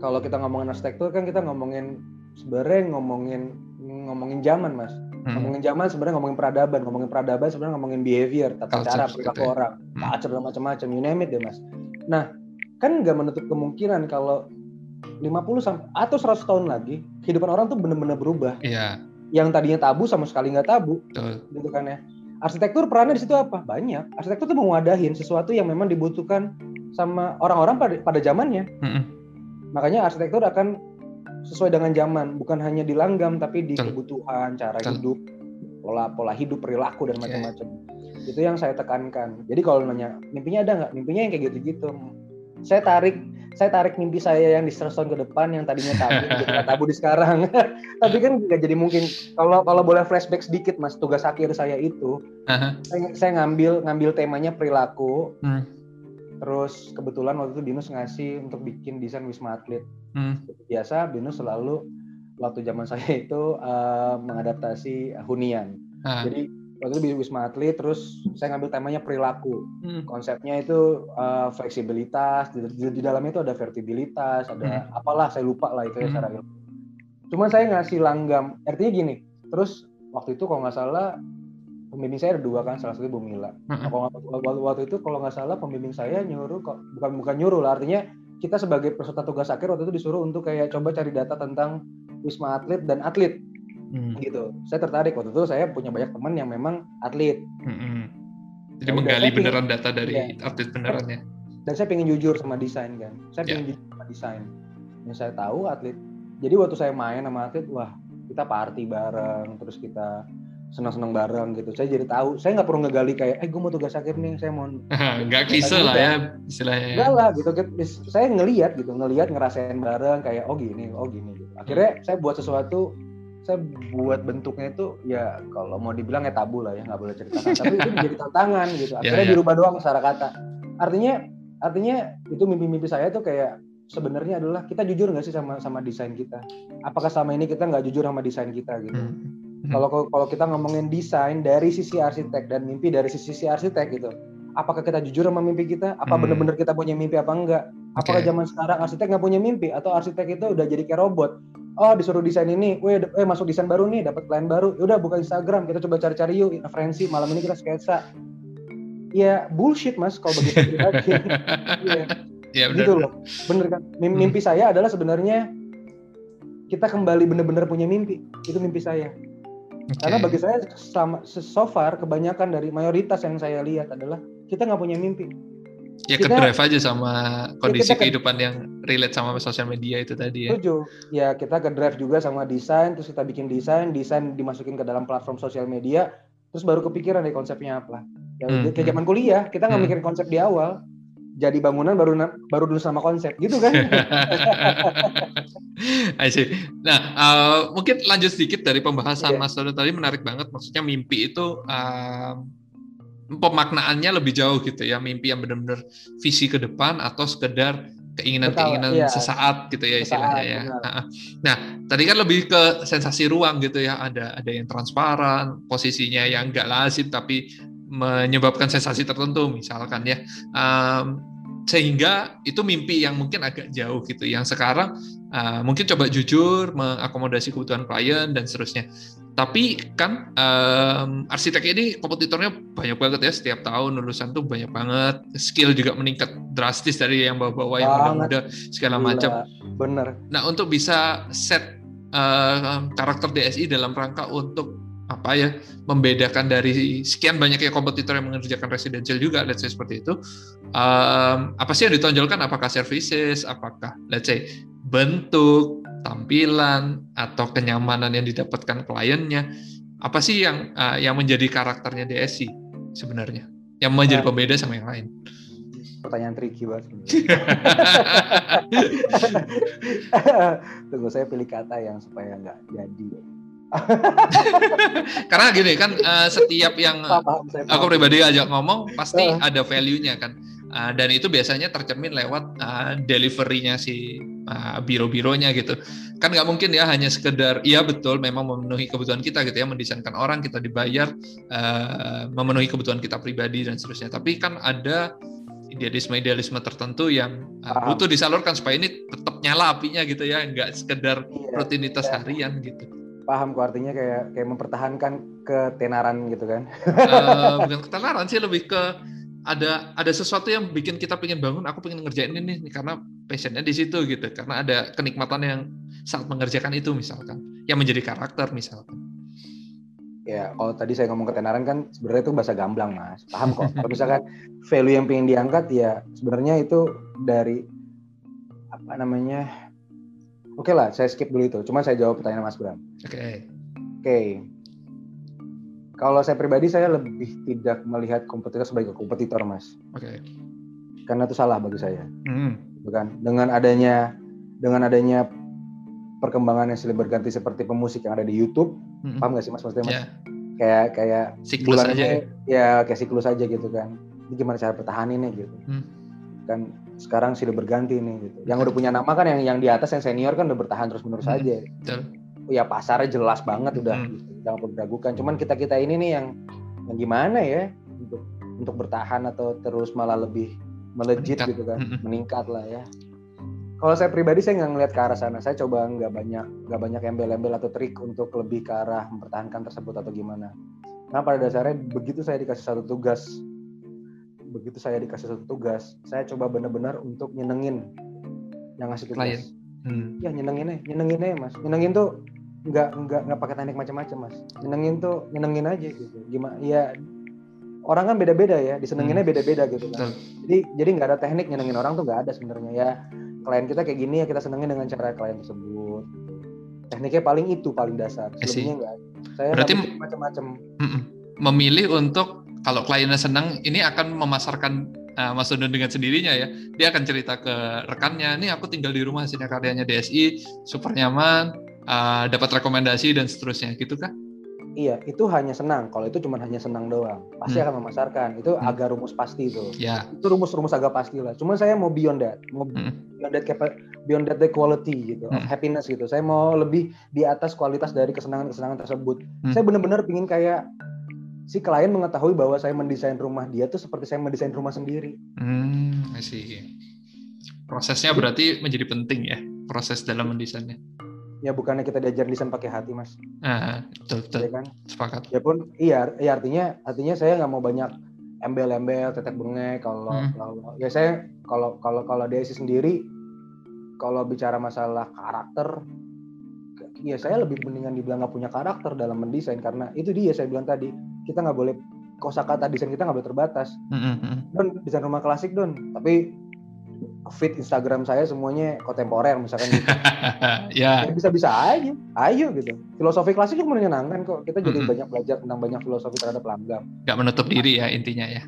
S3: kalau kita ngomongin arsitektur kan kita ngomongin sebenarnya ngomongin ngomongin zaman mas hmm. ngomongin zaman sebenarnya ngomongin peradaban ngomongin peradaban sebenarnya ngomongin behavior tata cara perilaku ya. orang hmm. culture dan macam-macam you name it deh mas nah kan nggak menutup kemungkinan kalau 50 sampai atau 100 tahun lagi kehidupan orang tuh benar-benar berubah.
S2: Iya.
S3: Yang tadinya tabu sama sekali nggak tabu. Betul. Gitu kan ya. Arsitektur perannya di situ apa? Banyak. Arsitektur tuh mewadahin sesuatu yang memang dibutuhkan sama orang-orang pada pada zamannya. Mm-hmm. Makanya arsitektur akan sesuai dengan zaman, bukan hanya di langgam tapi di Betul. kebutuhan, cara Betul. hidup, pola pola hidup, perilaku dan macam-macam. Yeah. Itu yang saya tekankan. Jadi kalau nanya mimpinya ada nggak? Mimpinya yang kayak gitu-gitu. Saya tarik saya tarik mimpi saya yang di 100 tahun ke depan yang tadinya tabu jadi tabu di sekarang. Tapi kan nggak jadi mungkin. Kalau kalau boleh flashback sedikit mas, tugas akhir saya itu, uh-huh. saya, saya ngambil ngambil temanya perilaku. Hmm Terus kebetulan waktu itu Binus ngasih untuk bikin desain Wisma Atlet. Hmm. Biasa Binus selalu waktu zaman saya itu uh, mengadaptasi hunian. Ah. Jadi waktu itu di Wisma Atlet terus saya ngambil temanya perilaku. Hmm. Konsepnya itu uh, fleksibilitas, di, di, di dalamnya itu ada vertibilitas, ada hmm. apalah saya lupa lah itu ya hmm. secara ilmu. Cuman saya ngasih langgam, artinya gini. Terus waktu itu kalau nggak salah pembimbing saya ada dua kan salah satu Bu Mila nah, waktu, waktu itu kalau nggak salah pembimbing saya nyuruh kok bukan bukan nyuruh lah artinya kita sebagai peserta tugas akhir waktu itu disuruh untuk kayak coba cari data tentang wisma atlet dan atlet hmm. gitu saya tertarik waktu itu saya punya banyak teman yang memang atlet hmm.
S2: jadi dan menggali beneran pingin, data dari ya. atlet beneran ya
S3: dan saya pengen jujur sama desain kan saya pengen yeah. jujur sama desain yang saya tahu atlet jadi waktu saya main sama atlet wah kita party bareng terus kita senang-senang bareng gitu. Saya jadi tahu. Saya nggak perlu ngegali kayak, eh gue mau tugas akhir nih, saya mau.
S2: nggak klise lah ya istilahnya.
S3: Enggak lah gitu. Saya ngelihat gitu, ngelihat ngerasain bareng kayak, oh gini, oh gini. Gitu. Akhirnya saya buat sesuatu, saya buat bentuknya itu ya kalau mau dibilang ya tabu lah ya, nggak boleh ceritakan. Tapi itu menjadi tantangan gitu. Ya, Akhirnya yeah, yeah. dirubah doang secara kata. Artinya, artinya itu mimpi-mimpi saya tuh kayak sebenarnya adalah kita jujur nggak sih sama sama desain kita? Apakah sama ini kita nggak jujur sama desain kita gitu? Hmm. Kalau kalau kita ngomongin desain dari sisi arsitek dan mimpi dari sisi arsitek gitu, apakah kita jujur sama mimpi kita apa hmm. benar-benar kita punya mimpi apa enggak apakah okay. zaman sekarang arsitek nggak punya mimpi atau arsitek itu udah jadi kayak robot oh disuruh desain ini, weh, eh masuk desain baru nih, dapat klien baru, ya udah buka Instagram, kita coba cari-cari yuk referensi, malam ini kita sketsa. Ya bullshit mas, kalau begitu pribadi. Iya, ya, gitu loh, bener kan? Hmm. Mimpi hmm. saya adalah sebenarnya kita kembali bener-bener punya mimpi, itu mimpi saya. Okay. Karena bagi saya sama so far kebanyakan dari mayoritas yang saya lihat adalah kita nggak punya mimpi.
S2: Ya kita, ke drive aja sama kondisi ya kehidupan ke, yang relate sama sosial media itu tadi ya.
S3: Setuju. Ya kita ke drive juga sama desain, terus kita bikin desain, desain dimasukin ke dalam platform sosial media, terus baru kepikiran deh konsepnya apa. Ya hmm, ke hmm. zaman kuliah kita nggak hmm. mikirin konsep di awal, jadi bangunan baru baru dulu sama konsep gitu kan.
S2: I see. Nah, uh, mungkin lanjut sedikit dari pembahasan yeah. Mas Dodo tadi menarik banget. Maksudnya mimpi itu uh, pemaknaannya lebih jauh gitu ya. Mimpi yang benar-benar visi ke depan atau sekedar keinginan-keinginan iya. sesaat gitu ya istilahnya ya. Nah, nah, tadi kan lebih ke sensasi ruang gitu ya. Ada ada yang transparan, posisinya yang enggak lazim tapi menyebabkan sensasi tertentu misalkan ya um, sehingga itu mimpi yang mungkin agak jauh gitu yang sekarang uh, mungkin coba jujur mengakomodasi kebutuhan klien dan seterusnya tapi kan um, arsitek ini kompetitornya banyak banget ya setiap tahun lulusan tuh banyak banget. Skill juga meningkat drastis dari yang bawa-bawa yang muda-muda segala macam.
S3: Bener.
S2: Nah untuk bisa set uh, karakter DSI dalam rangka untuk apa ya membedakan dari sekian banyak ya kompetitor yang mengerjakan residential juga let's say seperti itu um, apa sih yang ditonjolkan? Apakah services? Apakah let's say bentuk tampilan atau kenyamanan yang didapatkan kliennya apa sih yang uh, yang menjadi karakternya DSI sebenarnya? Yang menjadi nah, pembeda sama yang lain?
S3: Pertanyaan tricky banget. Tunggu saya pilih kata yang supaya nggak jadi.
S2: Karena gini kan uh, setiap yang aku pribadi ajak ngomong pasti ada value-nya kan. Uh, dan itu biasanya tercermin lewat uh, delivery-nya si uh, biro-bironya gitu. Kan nggak mungkin ya hanya sekedar iya betul memang memenuhi kebutuhan kita gitu ya mendesainkan orang kita dibayar uh, memenuhi kebutuhan kita pribadi dan seterusnya. Tapi kan ada idealisme-idealisme tertentu yang uh, butuh disalurkan supaya ini tetap nyala apinya gitu ya, nggak sekedar iya, rutinitas iya. harian gitu
S3: paham kok artinya kayak kayak mempertahankan ketenaran gitu kan
S2: uh, bukan ketenaran sih lebih ke ada ada sesuatu yang bikin kita pengen bangun aku pengen ngerjain ini nih karena passionnya di situ gitu karena ada kenikmatan yang saat mengerjakan itu misalkan yang menjadi karakter misalkan
S3: ya kalau tadi saya ngomong ketenaran kan sebenarnya itu bahasa gamblang mas paham kok kalau misalkan value yang pengen diangkat ya sebenarnya itu dari apa namanya Oke okay lah, saya skip dulu itu. Cuma saya jawab pertanyaan Mas Bram.
S2: Oke. Okay.
S3: Oke. Okay. Kalau saya pribadi saya lebih tidak melihat kompetitor sebagai kompetitor, Mas.
S2: Oke. Okay.
S3: Karena itu salah bagi saya. Mm. Bukan. Dengan adanya dengan adanya perkembangan yang silih berganti seperti pemusik yang ada di YouTube, mm. paham nggak sih Mas maksudnya Mas? Yeah. Kayak kayak
S2: siklus aja. Ini,
S3: ya. ya kayak siklus aja gitu kan. Ini gimana cara ini gitu. Mm. Kan sekarang sudah berganti nih gitu. Yang udah punya nama kan yang yang di atas yang senior kan udah bertahan terus menerus hmm. aja. Betul. Ya pasarnya jelas banget udah hmm. gitu. Jangan perlu diragukan. Cuman kita kita ini nih yang yang gimana ya untuk untuk bertahan atau terus malah lebih melejit meningkat. gitu kan, hmm. meningkat lah ya. Kalau saya pribadi saya nggak ngeliat ke arah sana. Saya coba nggak banyak nggak banyak embel-embel atau trik untuk lebih ke arah mempertahankan tersebut atau gimana. Nah pada dasarnya begitu saya dikasih satu tugas begitu saya dikasih satu tugas saya coba benar-benar untuk nyenengin yang ngasih tugas hmm. ya nyenengin aja nyenengin aja mas nyenengin tuh nggak nggak nggak pakai teknik macam-macam mas. Nyenengin tuh nyenengin aja gitu. Gimana ya orang kan beda-beda ya disenenginnya hmm. beda-beda gitu kan. Jadi jadi nggak ada teknik nyenengin orang tuh nggak ada sebenarnya ya. Klien kita kayak gini ya kita senengin dengan cara klien tersebut. Tekniknya paling itu paling dasar. Sebelumnya nggak.
S2: Saya berarti macam-macam. Memilih untuk kalau kliennya senang, ini akan memasarkan uh, Mas Dono dengan sendirinya ya. Dia akan cerita ke rekannya, ini aku tinggal di rumah hasilnya karyanya DSI, super nyaman, uh, dapat rekomendasi dan seterusnya, gitu kan?
S3: Iya, itu hanya senang. Kalau itu cuma hanya senang doang, pasti hmm. akan memasarkan. Itu hmm. agak rumus pasti itu.
S2: Ya.
S3: Itu rumus-rumus agak pasti lah. Cuma saya mau beyond that, mau hmm. beyond that beyond that the quality gitu, hmm. of happiness gitu. Saya mau lebih di atas kualitas dari kesenangan-kesenangan tersebut. Hmm. Saya benar-benar pingin kayak si klien mengetahui bahwa saya mendesain rumah dia tuh seperti saya mendesain rumah sendiri.
S2: Hmm, sih. Prosesnya berarti menjadi penting ya, proses dalam mendesainnya.
S3: Ya bukannya kita diajar desain pakai hati, Mas.
S2: Ah, betul, betul. Ya kan? Sepakat.
S3: Ya pun, iya, ya artinya artinya saya nggak mau banyak embel-embel, tetek bengek kalau hmm. kalau ya saya kalau kalau kalau dia sendiri kalau bicara masalah karakter ya saya lebih mendingan dibilang nggak punya karakter dalam mendesain karena itu dia saya bilang tadi kita nggak boleh kosakata desain kita nggak boleh terbatas. Mm-hmm. Don desain rumah klasik don, tapi fit Instagram saya semuanya kontemporer misalkan gitu.
S2: ya.
S3: ya. Bisa-bisa aja, ayo gitu. Filosofi klasik itu menyenangkan kok. Kita jadi mm-hmm. banyak belajar tentang banyak filosofi terhadap langgam.
S2: Gak menutup diri ya intinya ya.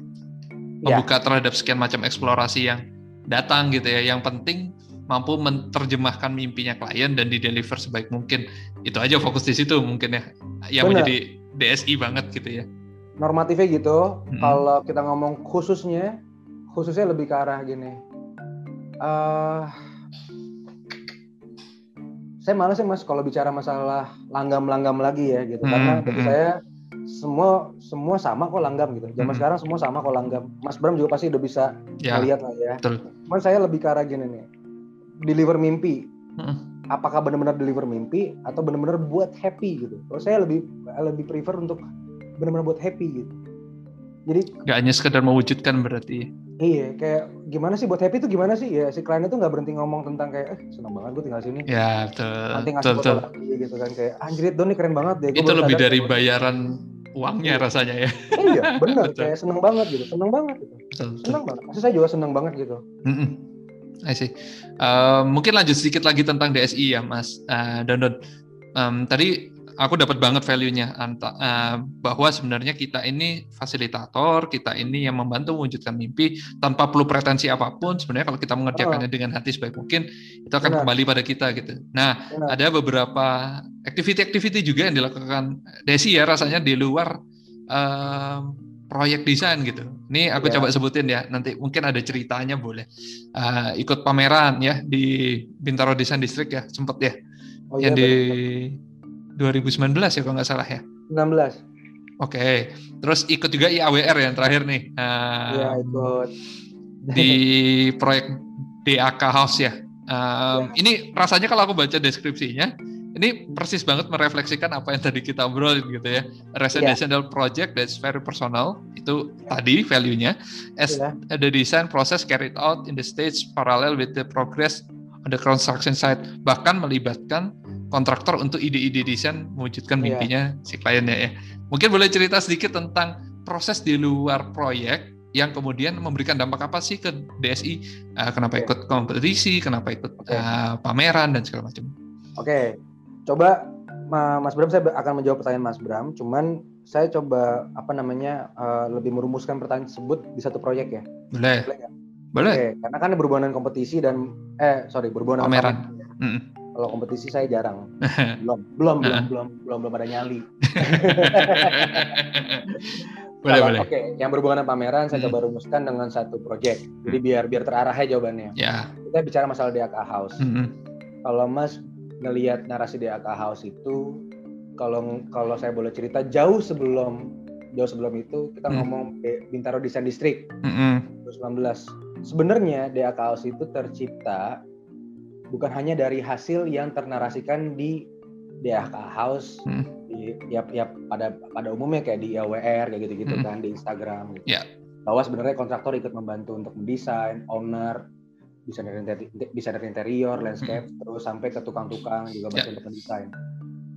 S2: Membuka ya. terhadap sekian macam eksplorasi yang datang gitu ya. Yang penting mampu menerjemahkan mimpinya klien dan di deliver sebaik mungkin. Itu aja fokus di situ mungkin ya. Yang Bener. menjadi DSI banget gitu ya.
S3: Normatifnya gitu. Hmm. Kalau kita ngomong khususnya, khususnya lebih ke arah gini. Uh, saya malas sih mas kalau bicara masalah langgam-langgam lagi ya gitu. Hmm. Karena bagi saya semua semua sama kok langgam gitu. Zaman hmm. sekarang semua sama kok langgam. Mas Bram juga pasti udah bisa ya, lihat lah ya. Betul. Cuman saya lebih ke arah gini nih. Deliver mimpi. Hmm. Apakah benar-benar deliver mimpi atau benar-benar buat happy gitu. Kalau saya lebih lebih prefer untuk benar-benar buat happy gitu
S2: jadi nggak hanya sekedar mewujudkan berarti
S3: iya kayak gimana sih buat happy itu gimana sih? Ya si klien itu nggak berhenti ngomong tentang kayak eh senang banget gue tinggal sini.
S2: Ya betul
S3: nanti ngasih betul, foto lagi gitu kan kayak anjir Don keren banget deh
S2: itu lebih dari bayaran uangnya iya. rasanya ya.
S3: Iya benar kayak seneng banget gitu seneng banget gitu. Betul, seneng banget maksud saya juga seneng banget gitu. Mm -mm.
S2: I see. Uh, mungkin lanjut sedikit lagi tentang DSI ya, Mas. Uh, Don Don. Um, tadi aku dapat banget value-nya uh, bahwa sebenarnya kita ini fasilitator, kita ini yang membantu mewujudkan mimpi tanpa perlu pretensi apa pun. Sebenarnya kalau kita mengerjakannya oh. dengan hati sebaik mungkin, itu akan Benar. kembali pada kita gitu. Nah, Benar. ada beberapa activity-activity juga yang dilakukan Desi ya rasanya di luar uh, proyek desain gitu. Ini aku yeah. coba sebutin ya. Nanti mungkin ada ceritanya boleh. Uh, ikut pameran ya di Bintaro Design District ya, sempet ya. Oh, yang iya, di 2019 ya kalau nggak salah ya.
S3: 19.
S2: Oke, okay. terus ikut juga IAWR yang terakhir nih.
S3: Iya uh, ikut.
S2: Di proyek DAK House ya. Um, ya. Ini rasanya kalau aku baca deskripsinya, ini persis banget merefleksikan apa yang tadi kita obrolin gitu ya. Residential yeah. project that's very personal itu yeah. tadi value-nya. As yeah. the design process carried out in the stage parallel with the progress on the construction site, bahkan melibatkan kontraktor untuk ide-ide desain mewujudkan iya. mimpinya yeah. si kliennya ya. Mungkin boleh cerita sedikit tentang proses di luar proyek yang kemudian memberikan dampak apa sih ke DSI? Uh, kenapa okay. ikut kompetisi? Kenapa ikut okay. uh, eh, pameran dan segala macam?
S3: Oke, okay. coba Mas Bram saya akan menjawab pertanyaan Mas Bram. Cuman saya coba apa namanya uh, lebih merumuskan pertanyaan tersebut di satu proyek ya.
S2: Boleh. Boleh. Boleh. Okay.
S3: Karena kan berhubungan dengan kompetisi dan eh sorry berhubungan
S2: pameran. Mm -mm.
S3: Kalau kompetisi saya jarang. belum, belum, belum, belum, belum, belum ada nyali. boleh, boleh. Oke, okay, yang berhubungan dengan pameran saya hmm. coba rumuskan dengan satu project. Jadi biar biar terarah ya jawabannya.
S2: Ya.
S3: Kita bicara masalah DAK House. Hmm. Kalau Mas ngelihat narasi DAK House itu, kalau kalau saya boleh cerita jauh sebelum jauh sebelum itu kita hmm. ngomong Bintaro Design District hmm. 2019. Sebenarnya DAK House itu tercipta bukan hanya dari hasil yang ternarasikan di DHK House hmm. di ya, ya pada pada umumnya kayak di IWR kayak gitu-gitu hmm. kan di Instagram gitu.
S2: Yeah.
S3: Bahwa sebenarnya kontraktor ikut membantu untuk mendesain, owner, desainer interior, desainer interior, landscape, hmm. terus sampai ke tukang-tukang juga bantu yeah. untuk mendesain.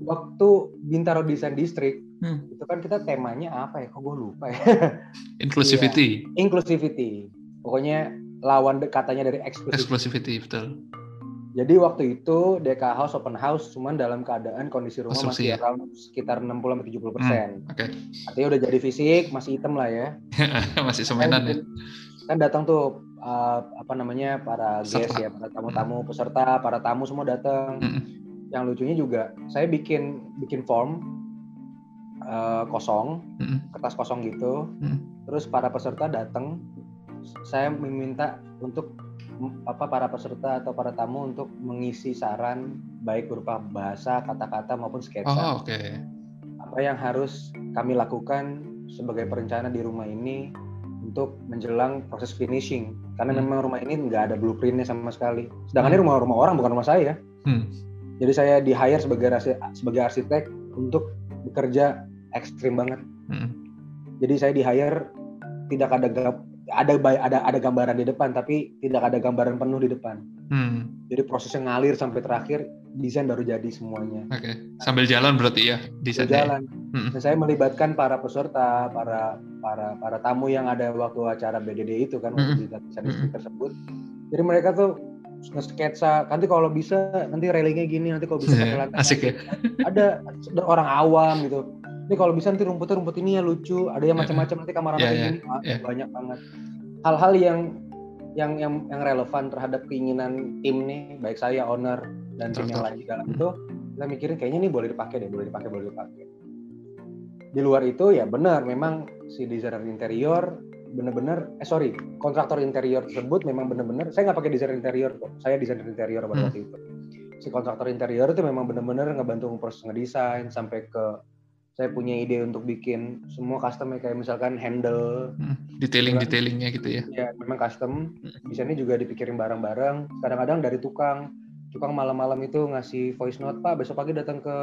S3: Waktu Bintaro Design District hmm. itu kan kita temanya apa ya? Kok gue lupa ya.
S2: Inclusivity.
S3: yeah. Inclusivity. Pokoknya lawan katanya dari exclusivity.
S2: Exclusivity betul.
S3: Jadi waktu itu DK House open house cuman dalam keadaan kondisi rumah Konstruksi, masih ya? around sekitar 60 sampai 70 persen. Hmm,
S2: okay.
S3: Artinya udah jadi fisik, masih hitam lah ya.
S2: masih semenan ya.
S3: Kan datang tuh uh, apa namanya para guest ya, para tamu-tamu hmm. peserta, para tamu semua datang. Hmm. Yang lucunya juga saya bikin bikin form uh, kosong, hmm. kertas kosong gitu. Hmm. Terus para peserta datang, saya meminta untuk apa para peserta atau para tamu untuk mengisi saran baik berupa bahasa, kata-kata maupun sketsa.
S2: Oh, oke. Okay.
S3: Apa yang harus kami lakukan sebagai perencana di rumah ini untuk menjelang proses finishing karena hmm. memang rumah ini nggak ada blueprintnya sama sekali. Sedangkan hmm. ini rumah-rumah orang bukan rumah saya. Hmm. Jadi saya di hire sebagai sebagai arsitek untuk bekerja ekstrim banget. Hmm. Jadi saya di hire tidak ada ada ada ada gambaran di depan tapi tidak ada gambaran penuh di depan. Hmm. Jadi prosesnya ngalir sampai terakhir desain baru jadi semuanya.
S2: Oke. Okay. Sambil jalan berarti ya desain.
S3: Jalan. Hmm. Dan saya melibatkan para peserta, para para para tamu yang ada waktu acara BDD itu kan hmm. di desain hmm. tersebut. Jadi mereka tuh nge-sketsa nanti kalau bisa nanti railingnya gini nanti kalau bisa
S2: lantai asik ya
S3: ada orang awam gitu ini kalau bisa nanti rumputnya rumput ini ya lucu. Ada yang macam-macam nanti kamar yeah, yeah, yeah. banyak banget. Hal-hal yang yang yang yang relevan terhadap keinginan tim nih baik saya owner dan tim yang lain di dalam itu kita mikirin kayaknya ini boleh dipakai deh boleh dipakai boleh dipakai. Di luar itu ya benar memang si desainer interior benar-benar eh sorry kontraktor interior tersebut memang benar-benar saya nggak pakai desainer interior kok saya desainer interior pada hmm. waktu itu. Si kontraktor interior itu memang benar-benar ngebantu proses ngedesain sampai ke saya punya ide untuk bikin semua custom kayak misalkan handle.
S2: Hmm, detailing gitu kan. detailingnya gitu ya.
S3: Ya memang custom. Hmm. desainnya juga dipikirin bareng-bareng. Kadang-kadang dari tukang. Tukang malam-malam itu ngasih voice note pak besok pagi datang ke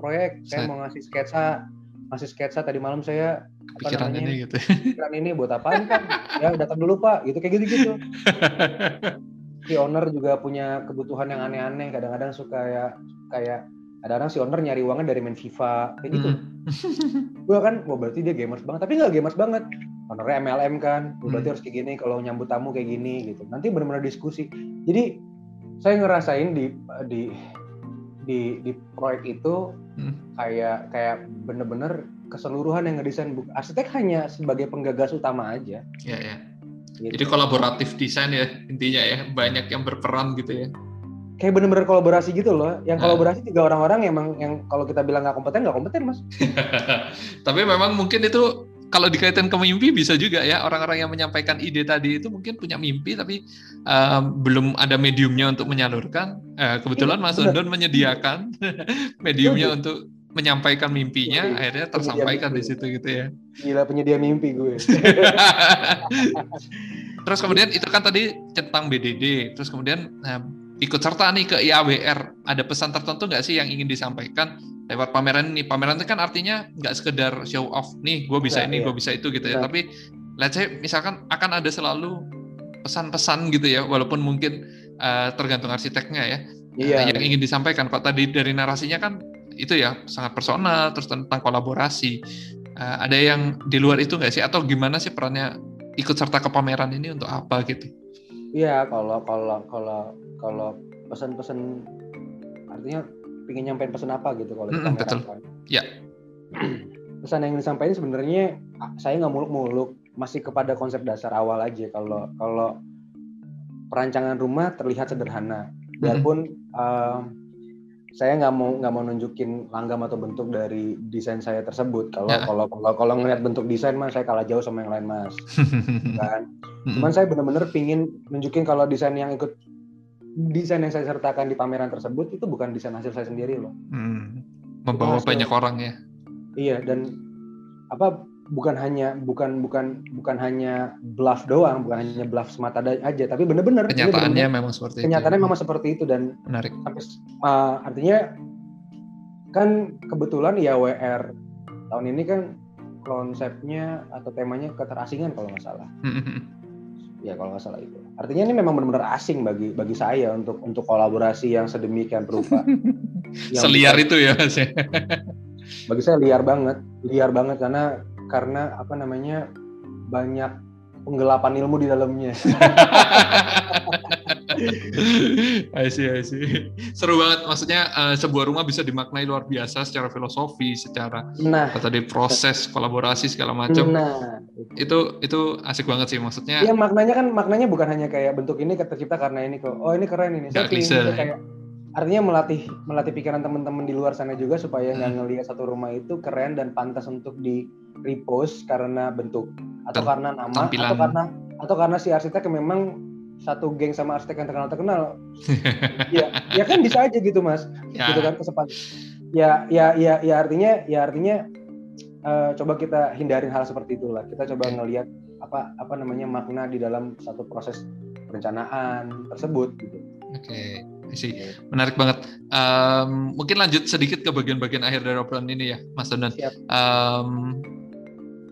S3: proyek. Saya mau ngasih sketsa. Ngasih sketsa tadi malam saya
S2: apa pikiran namanya, ini gitu.
S3: Pikiran ini buat apaan kan ya datang dulu pak. Gitu kayak gitu gitu si owner juga punya kebutuhan yang aneh-aneh. Kadang-kadang suka ya kayak kadang-kadang si owner nyari uangnya dari main FIFA kayak gitu hmm. gue kan wah berarti dia gamers banget tapi nggak gamers banget ownernya MLM kan gue berarti hmm. harus kayak gini kalau nyambut tamu kayak gini gitu nanti benar-benar diskusi jadi saya ngerasain di di di di proyek itu hmm. kayak kayak bener-bener keseluruhan yang ngedesain buku arsitek hanya sebagai penggagas utama aja.
S2: Ya ya. Gitu. Jadi kolaboratif desain ya intinya ya banyak yang berperan gitu ya
S3: kayak bener-bener kolaborasi gitu loh. Yang nah. kolaborasi tiga orang-orang emang yang kalau kita bilang nggak kompeten nggak kompeten mas.
S2: Tapi memang mungkin itu kalau dikaitkan ke mimpi bisa juga ya orang-orang yang menyampaikan ide tadi itu mungkin punya mimpi tapi um, belum ada mediumnya untuk menyalurkan. Uh, kebetulan Mas Undon menyediakan mediumnya untuk menyampaikan mimpinya, Jadi, akhirnya tersampaikan di situ gitu ya.
S3: Gila penyedia mimpi gue.
S2: terus kemudian itu kan tadi tentang BDD, terus kemudian nah, ikut serta nih ke IAWR, ada pesan tertentu nggak sih yang ingin disampaikan lewat pameran ini? Pameran itu kan artinya nggak sekedar show off, nih gue bisa ya, ini, iya. gue bisa itu gitu ya. Tapi let's say misalkan akan ada selalu pesan-pesan gitu ya, walaupun mungkin uh, tergantung arsiteknya ya, iya. uh, yang ingin disampaikan. Pak tadi dari narasinya kan itu ya sangat personal, terus tentang kolaborasi. Uh, ada yang di luar itu nggak sih? Atau gimana sih perannya ikut serta ke pameran ini untuk apa gitu?
S3: Iya, kalau kalau kalau kalau pesan-pesan artinya ingin nyampein pesan apa gitu kalau
S2: mm -hmm, betul. Ya.
S3: pesan yang disampaikan sebenarnya saya nggak muluk-muluk, masih kepada konsep dasar awal aja. Kalau kalau perancangan rumah terlihat sederhana, biarpun mm -hmm. uh, saya nggak mau nggak mau nunjukin langgam atau bentuk dari desain saya tersebut. Kalau ya. kalau kalau kalau ngeliat bentuk desain mas, saya kalah jauh sama yang lain mas. kan? Cuman saya benar-benar pingin nunjukin kalau desain yang ikut desain yang saya sertakan di pameran tersebut itu bukan desain hasil saya sendiri loh. Hmm.
S2: Membawa banyak orang ya.
S3: Iya dan apa bukan hanya bukan bukan bukan hanya bluff doang, bukan hanya bluff semata aja, tapi benar-benar
S2: kenyataannya bener -bener, memang seperti
S3: kenyataannya itu. memang seperti itu dan
S2: menarik.
S3: Sampai, uh, artinya kan kebetulan ya WR tahun ini kan konsepnya atau temanya keterasingan kalau nggak salah. ya kalau nggak salah itu. Artinya ini memang benar-benar asing bagi bagi saya untuk untuk kolaborasi yang sedemikian berupa.
S2: Seliar itu ya mas ya.
S3: bagi saya liar banget, liar banget karena karena apa namanya banyak penggelapan ilmu di dalamnya.
S2: I see, I see. Seru banget. Maksudnya uh, sebuah rumah bisa dimaknai luar biasa secara filosofi, secara nah, tadi proses kolaborasi segala macam. Nah, itu itu asik banget sih maksudnya.
S3: Iya maknanya kan maknanya bukan hanya kayak bentuk ini tercipta karena ini kok. Oh ini keren ini. Gak klise, kayak artinya melatih melatih pikiran teman-teman di luar sana juga supaya nggak hmm. ngelihat satu rumah itu keren dan pantas untuk di repost karena bentuk atau karena nama Tampilan. atau karena atau karena si arsitek memang satu geng sama arsitek yang terkenal terkenal ya ya kan bisa aja gitu mas ya. gitu kan kesempatan ya ya ya ya artinya ya artinya uh, coba kita hindarin hal seperti itulah. Kita coba ngelihat apa apa namanya makna di dalam satu proses perencanaan tersebut gitu.
S2: Oke. Okay sih menarik banget. Um, mungkin lanjut sedikit ke bagian-bagian akhir dari obrolan ini ya, Mas Donan. Um,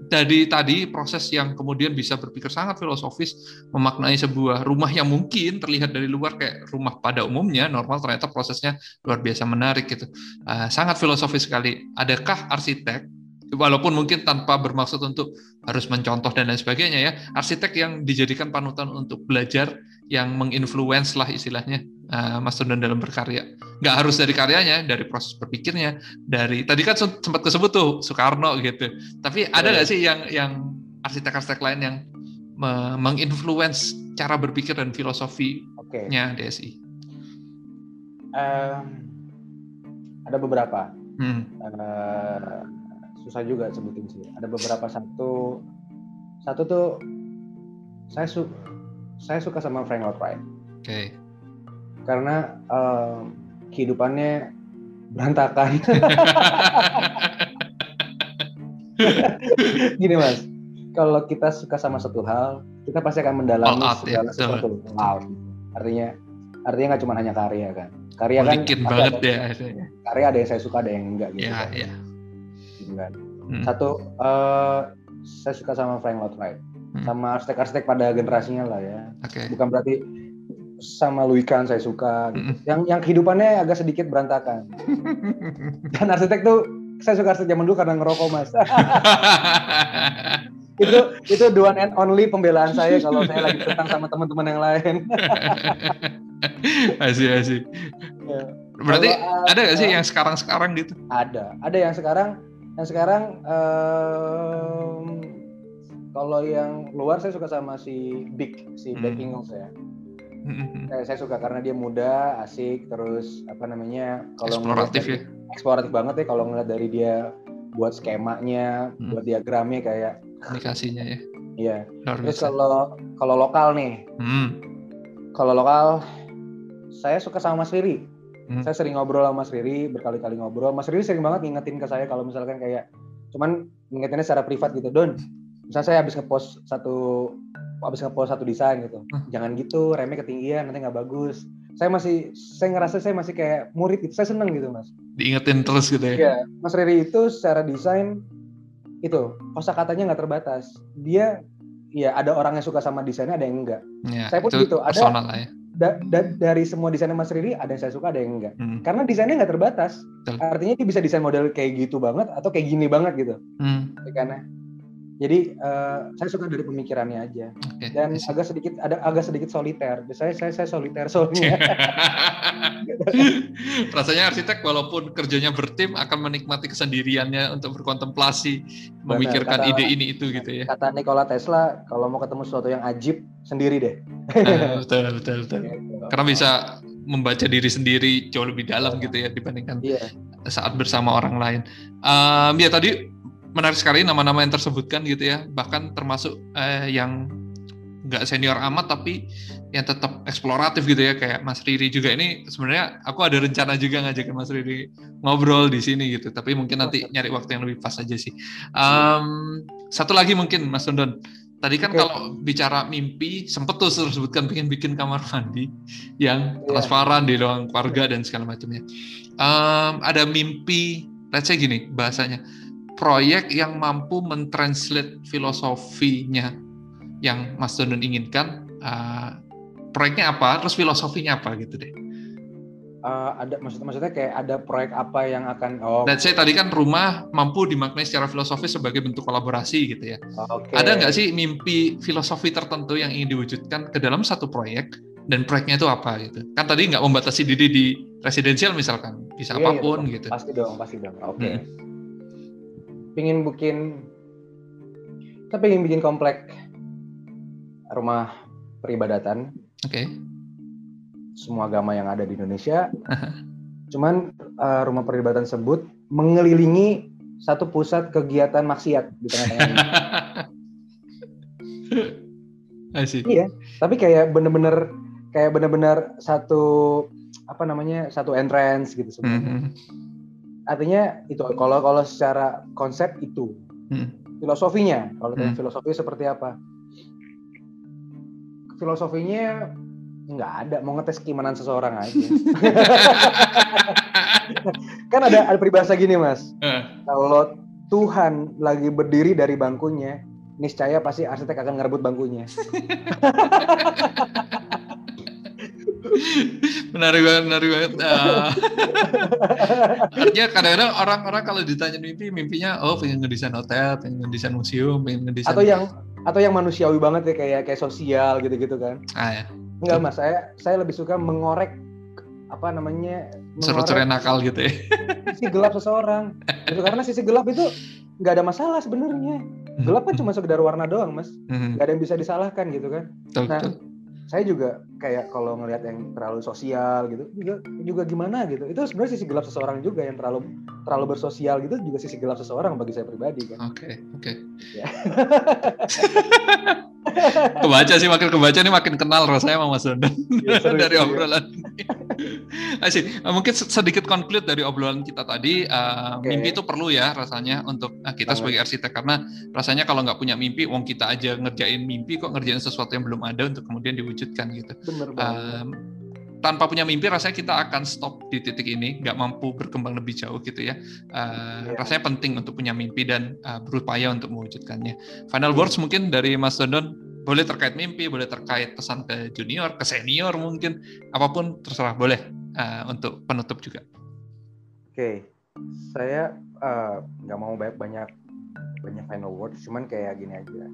S2: dari tadi proses yang kemudian bisa berpikir sangat filosofis memaknai sebuah rumah yang mungkin terlihat dari luar kayak rumah pada umumnya normal ternyata prosesnya luar biasa menarik gitu uh, sangat filosofis sekali adakah arsitek walaupun mungkin tanpa bermaksud untuk harus mencontoh dan lain sebagainya ya arsitek yang dijadikan panutan untuk belajar yang menginfluence lah istilahnya uh, Mas Tundan dalam berkarya. Nggak harus dari karyanya, dari proses berpikirnya, dari tadi kan sempat kesebut tuh Soekarno gitu. Tapi ada nggak sih yang yang arsitek-arsitek lain yang menginfluence cara berpikir dan filosofinya okay. DSI?
S3: Um, ada beberapa. Hmm. Uh, susah juga sebutin sih. Ada beberapa satu satu tuh saya su saya suka sama Frank Lloyd Wright. Oke. Okay. Karena uh, kehidupannya berantakan. Gini mas, kalau kita suka sama satu hal, kita pasti akan mendalami oh, segala sesuatu. Wow. Artinya, artinya nggak cuma hanya karya kan. Karya kan
S2: banget ada,
S3: ya. Karya ada yang saya suka, ada yang enggak gitu.
S2: Iya, kan. iya.
S3: Gitu kan. Hmm. Satu, uh, saya suka sama Frank Lloyd Wright hmm. sama arsitek-arsitek pada generasinya lah ya. Okay. Bukan berarti sama Louis Kahn saya suka gitu. Hmm. Yang yang kehidupannya agak sedikit berantakan. Dan arsitek tuh saya suka arsitek zaman dulu karena ngerokok mas. itu itu the one and only pembelaan saya kalau saya lagi tentang sama teman-teman yang lain.
S2: asih asih. Ya. Berarti kalau, ada nggak sih uh, yang sekarang-sekarang gitu?
S3: Ada, ada yang sekarang yang sekarang um, kalau yang luar saya suka sama si Big, si hmm. Black Ingles ya. Hmm. Saya, saya suka karena dia muda, asik, terus apa namanya?
S2: Kalau eksploratif ya.
S3: Eksploratif banget ya kalau ngeliat dari dia buat skemanya, hmm. buat diagramnya kayak
S2: komunikasinya ya.
S3: Iya. Terus kalau kalau lokal nih, hmm. kalau lokal saya suka sama Mas Riri. Hmm. Saya sering ngobrol sama Mas Riri, berkali-kali ngobrol. Mas Riri sering banget ngingetin ke saya kalau misalkan kayak cuman ngingetinnya secara privat gitu, Don misalnya saya habis ngepost satu habis ngepost satu desain gitu. Hmm. jangan gitu remnya ketinggian nanti nggak bagus. Saya masih saya ngerasa saya masih kayak murid gitu. Saya seneng gitu mas.
S2: Diingetin terus gitu ya?
S3: Iya. Mas Riri itu secara desain itu kosa katanya nggak terbatas. Dia ya ada orang yang suka sama desainnya ada yang enggak ya, saya pun gitu. Ada ya. da, da, dari semua desainnya Mas Riri ada yang saya suka ada yang enggak hmm. karena desainnya nggak terbatas. Betul. artinya dia bisa desain model kayak gitu banget atau kayak gini banget gitu. Hmm. Ya? karena jadi uh, saya suka dari pemikirannya aja okay. dan agak sedikit ada agak sedikit soliter. Saya saya saya soliter soalnya.
S2: Rasanya arsitek walaupun kerjanya bertim akan menikmati kesendiriannya untuk berkontemplasi, Benar, memikirkan kata, ide ini itu gitu ya.
S3: Kata Nikola Tesla, kalau mau ketemu sesuatu yang ajib sendiri deh.
S2: uh, betul betul betul. Gitu. Karena bisa membaca diri sendiri jauh lebih dalam gitu ya dibandingkan yeah. saat bersama orang lain. Um, ya tadi menarik sekali nama-nama yang tersebutkan gitu ya. Bahkan termasuk eh, yang nggak senior amat tapi yang tetap eksploratif gitu ya. Kayak Mas Riri juga ini sebenarnya aku ada rencana juga ngajakin Mas Riri ngobrol di sini gitu. Tapi mungkin nanti nyari waktu yang lebih pas aja sih. Um, satu lagi mungkin Mas Dondon. Tadi kan okay. kalau bicara mimpi sempet tuh sebutkan pengen bikin kamar mandi yang yeah. transparan di ruang keluarga dan segala macamnya. Um, ada mimpi let's say gini bahasanya proyek yang mampu mentranslate filosofinya yang Mas Donon inginkan. Uh, proyeknya apa, terus filosofinya apa gitu deh.
S3: Uh, ada maksud maksudnya kayak ada proyek apa yang akan oh
S2: dan saya tadi kan rumah mampu dimaknai secara filosofis sebagai bentuk kolaborasi gitu ya okay. ada nggak sih mimpi filosofi tertentu yang ingin diwujudkan ke dalam satu proyek dan proyeknya itu apa gitu kan tadi nggak membatasi diri di residensial misalkan bisa iya, iya apa pun iya, gitu
S3: pasti dong pasti dong oke okay. hmm pingin bikin kita pengen bikin komplek rumah peribadatan.
S2: Oke. Okay.
S3: Semua agama yang ada di Indonesia. Cuman uh, rumah peribadatan tersebut mengelilingi satu pusat kegiatan maksiat di tengah-tengah. Iya, tapi kayak bener-bener kayak bener-bener satu apa namanya satu entrance gitu sebenarnya. Mm -hmm artinya itu kalau kalau secara konsep itu hmm. filosofinya kalau hmm. filosofi seperti apa filosofinya nggak ada mau ngetes keimanan seseorang aja kan ada ada peribahasa gini mas uh. kalau Tuhan lagi berdiri dari bangkunya niscaya pasti arsitek akan ngerebut bangkunya
S2: menarik banget, menarik banget. Uh, artinya kadang-kadang orang-orang kalau ditanya mimpi, mimpinya oh pengen ngedesain hotel, pengen ngedesain museum, pengen ngedesain
S3: atau yang atau yang manusiawi banget ya kayak kayak sosial gitu-gitu kan.
S2: Ah ya.
S3: Enggak mas, saya saya lebih suka mengorek apa namanya
S2: seru-seru nakal gitu ya.
S3: Sisi gelap seseorang. Itu karena sisi gelap itu nggak ada masalah sebenarnya. Gelap kan cuma sekedar warna doang, Mas. Hmm. Nggak ada yang bisa disalahkan gitu kan.
S2: Betul, nah, betul
S3: saya juga kayak kalau ngelihat yang terlalu sosial gitu juga juga gimana gitu itu sebenarnya sisi gelap seseorang juga yang terlalu terlalu bersosial gitu juga sisi gelap seseorang bagi saya pribadi kan
S2: oke okay, oke okay. ya. kebaca sih makin kebaca nih makin kenal rasanya sama Mas Dondan ya, dari ya. obrolan Asik. Eh, mungkin sedikit konflik dari obrolan kita tadi uh, okay. mimpi itu perlu ya rasanya untuk uh, kita sebagai arsitek karena rasanya kalau nggak punya mimpi wong kita aja ngerjain mimpi kok ngerjain sesuatu yang belum ada untuk kemudian diwujudkan gitu
S3: Bener banget. Um,
S2: tanpa punya mimpi rasanya kita akan stop di titik ini nggak mampu berkembang lebih jauh gitu ya uh, yeah. rasanya penting untuk punya mimpi dan uh, berupaya untuk mewujudkannya final words mungkin dari Mas Dondon boleh terkait mimpi boleh terkait pesan ke junior ke senior mungkin apa pun terserah boleh uh, untuk penutup juga
S3: oke okay. saya nggak uh, mau banyak banyak banyak final words cuman kayak gini aja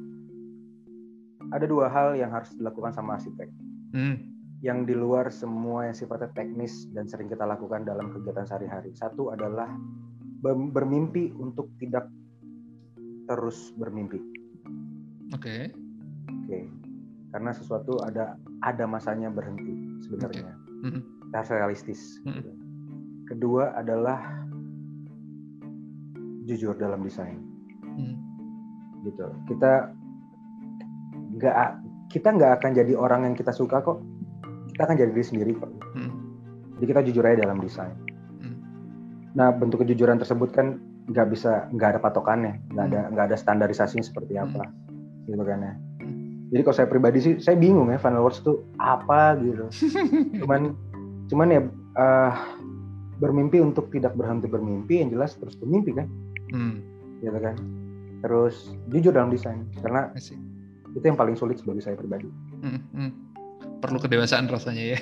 S3: ada dua hal yang harus dilakukan sama arsitek hmm yang di luar semua yang sifatnya teknis dan sering kita lakukan dalam kegiatan sehari-hari. Satu adalah bermimpi untuk tidak terus bermimpi.
S2: Oke. Okay.
S3: Oke. Okay. Karena sesuatu ada ada masanya berhenti sebenarnya. Okay. Mm-hmm. harus realistis. Mm-hmm. Kedua adalah jujur dalam desain. Mm. Gitu. Kita nggak kita nggak akan jadi orang yang kita suka kok kita akan jadi diri sendiri kok. Hmm. Jadi kita jujur aja dalam desain. Hmm. Nah bentuk kejujuran tersebut kan nggak bisa nggak ada patokannya, nggak ada hmm. nggak ada standarisasinya seperti apa, hmm. gitu kan ya. Hmm. Jadi kalau saya pribadi sih saya bingung ya final words itu apa gitu. cuman cuman ya uh, bermimpi untuk tidak berhenti bermimpi yang jelas terus bermimpi kan, hmm. gitu kan. Terus jujur dalam desain karena itu yang paling sulit sebagai saya pribadi. Hmm. Hmm
S2: perlu kedewasaan rasanya ya.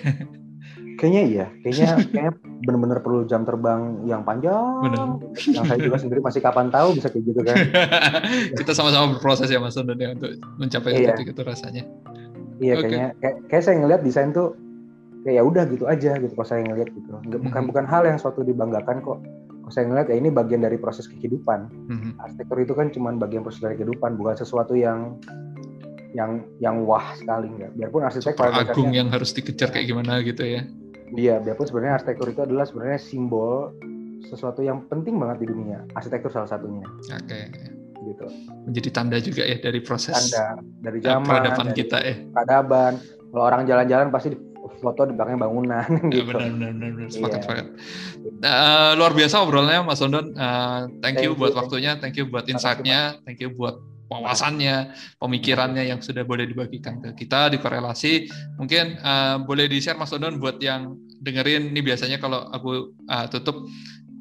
S3: Kayaknya iya, kayaknya kayaknya benar-benar perlu jam terbang yang panjang. Benar. Yang saya juga sendiri masih kapan tahu bisa kayak gitu kan.
S2: Kita sama-sama berproses ya Mas Don ya untuk mencapai iya. itu rasanya.
S3: Iya okay. kayaknya kayak, kayak saya ngelihat desain tuh kayak ya udah gitu aja gitu kalau saya ngelihat gitu. Bukan mm-hmm. bukan hal yang suatu dibanggakan kok. Kalau saya ngelihat ya ini bagian dari proses kehidupan. Mm-hmm. Arsitektur itu kan cuma bagian proses dari kehidupan, bukan sesuatu yang yang yang wah sekali nggak biarpun arsitek
S2: Super agung yang harus dikejar kayak gimana gitu ya.
S3: Iya biarpun sebenarnya arsitektur itu adalah sebenarnya simbol sesuatu yang penting banget di dunia. Arsitektur salah satunya.
S2: Oke. Okay.
S3: gitu.
S2: Menjadi tanda juga ya dari proses
S3: tanda dari eh, zaman
S2: peradaban dari kita ya
S3: peradaban. Kalau orang jalan-jalan pasti foto di belakang bangunan
S2: ya, gitu. benar benar benar, benar. sepakat iya. sepakat. Uh, luar biasa obrolannya Mas Sondon uh, thank, thank you buat waktunya thank you buat insightnya thank you buat wawasannya, pemikirannya yang sudah boleh dibagikan ke kita, dikorelasi. Mungkin uh, boleh di-share Mas Dodon buat yang dengerin, ini biasanya kalau aku uh, tutup,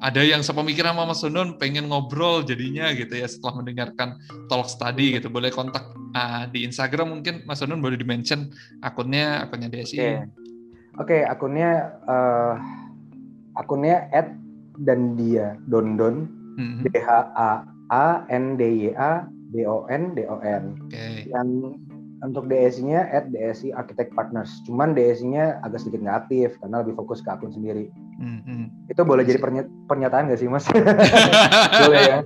S2: ada yang sepemikiran sama Mas Dodon pengen ngobrol jadinya gitu ya setelah mendengarkan talk tadi gitu. Boleh kontak uh, di Instagram mungkin Mas Dodon boleh di-mention akunnya, akunnya DSI.
S3: Oke, okay. okay, akunnya uh, akunnya at dan dia Dondon mm -hmm. D H A A N D Y A D O N D O N. Okay. Dan untuk DSI-nya at DSI Architect Partners. Cuman DSI-nya agak sedikit nggak aktif karena lebih fokus ke akun sendiri. Mm-hmm. Itu boleh jadi perny pernyataan nggak sih mas? boleh ya.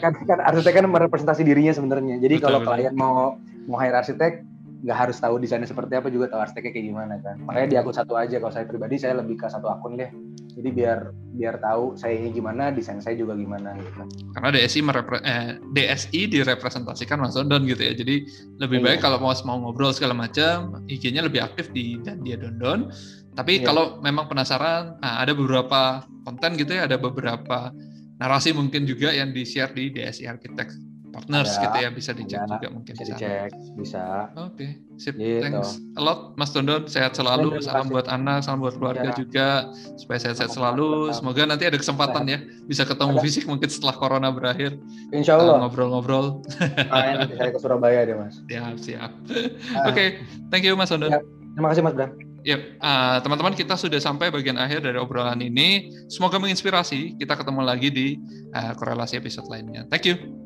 S3: Kan, kan, arsitek kan merepresentasi dirinya sebenarnya. Jadi kalau klien mau mau hire arsitek nggak harus tahu desainnya seperti apa juga tahu arsiteknya kayak gimana kan. Makanya di akun satu aja kalau saya pribadi saya lebih ke satu akun deh. Jadi biar biar tahu saya ini gimana, desain saya juga gimana gitu.
S2: Karena DSI merepre eh, DSI direpresentasikan Mas Dondon gitu ya. Jadi lebih baik iya. kalau mau mau ngobrol segala macam, IG-nya lebih aktif di dan dia Dondon. Tapi iya. kalau memang penasaran, nah, ada beberapa konten gitu ya, ada beberapa narasi mungkin juga yang di-share di DSI Architect partners ada, gitu ya bisa dicek ada, juga mungkin
S3: bisa dicek bisa
S2: oke okay. sip gitu. thanks a lot Mas Dondon sehat selalu salam buat anak salam buat keluarga ya. juga supaya sehat-sehat selalu semoga nanti ada kesempatan ya bisa ketemu ada. fisik mungkin setelah corona berakhir
S3: Insya Allah
S2: ngobrol-ngobrol
S3: nanti saya ke Surabaya deh Mas
S2: siap siap ah. oke okay. thank you Mas Dondon ya.
S3: terima kasih Mas Bram
S2: Yep, uh, teman-teman kita sudah sampai bagian akhir dari obrolan ini. Semoga menginspirasi. Kita ketemu lagi di uh, korelasi episode lainnya. Thank you.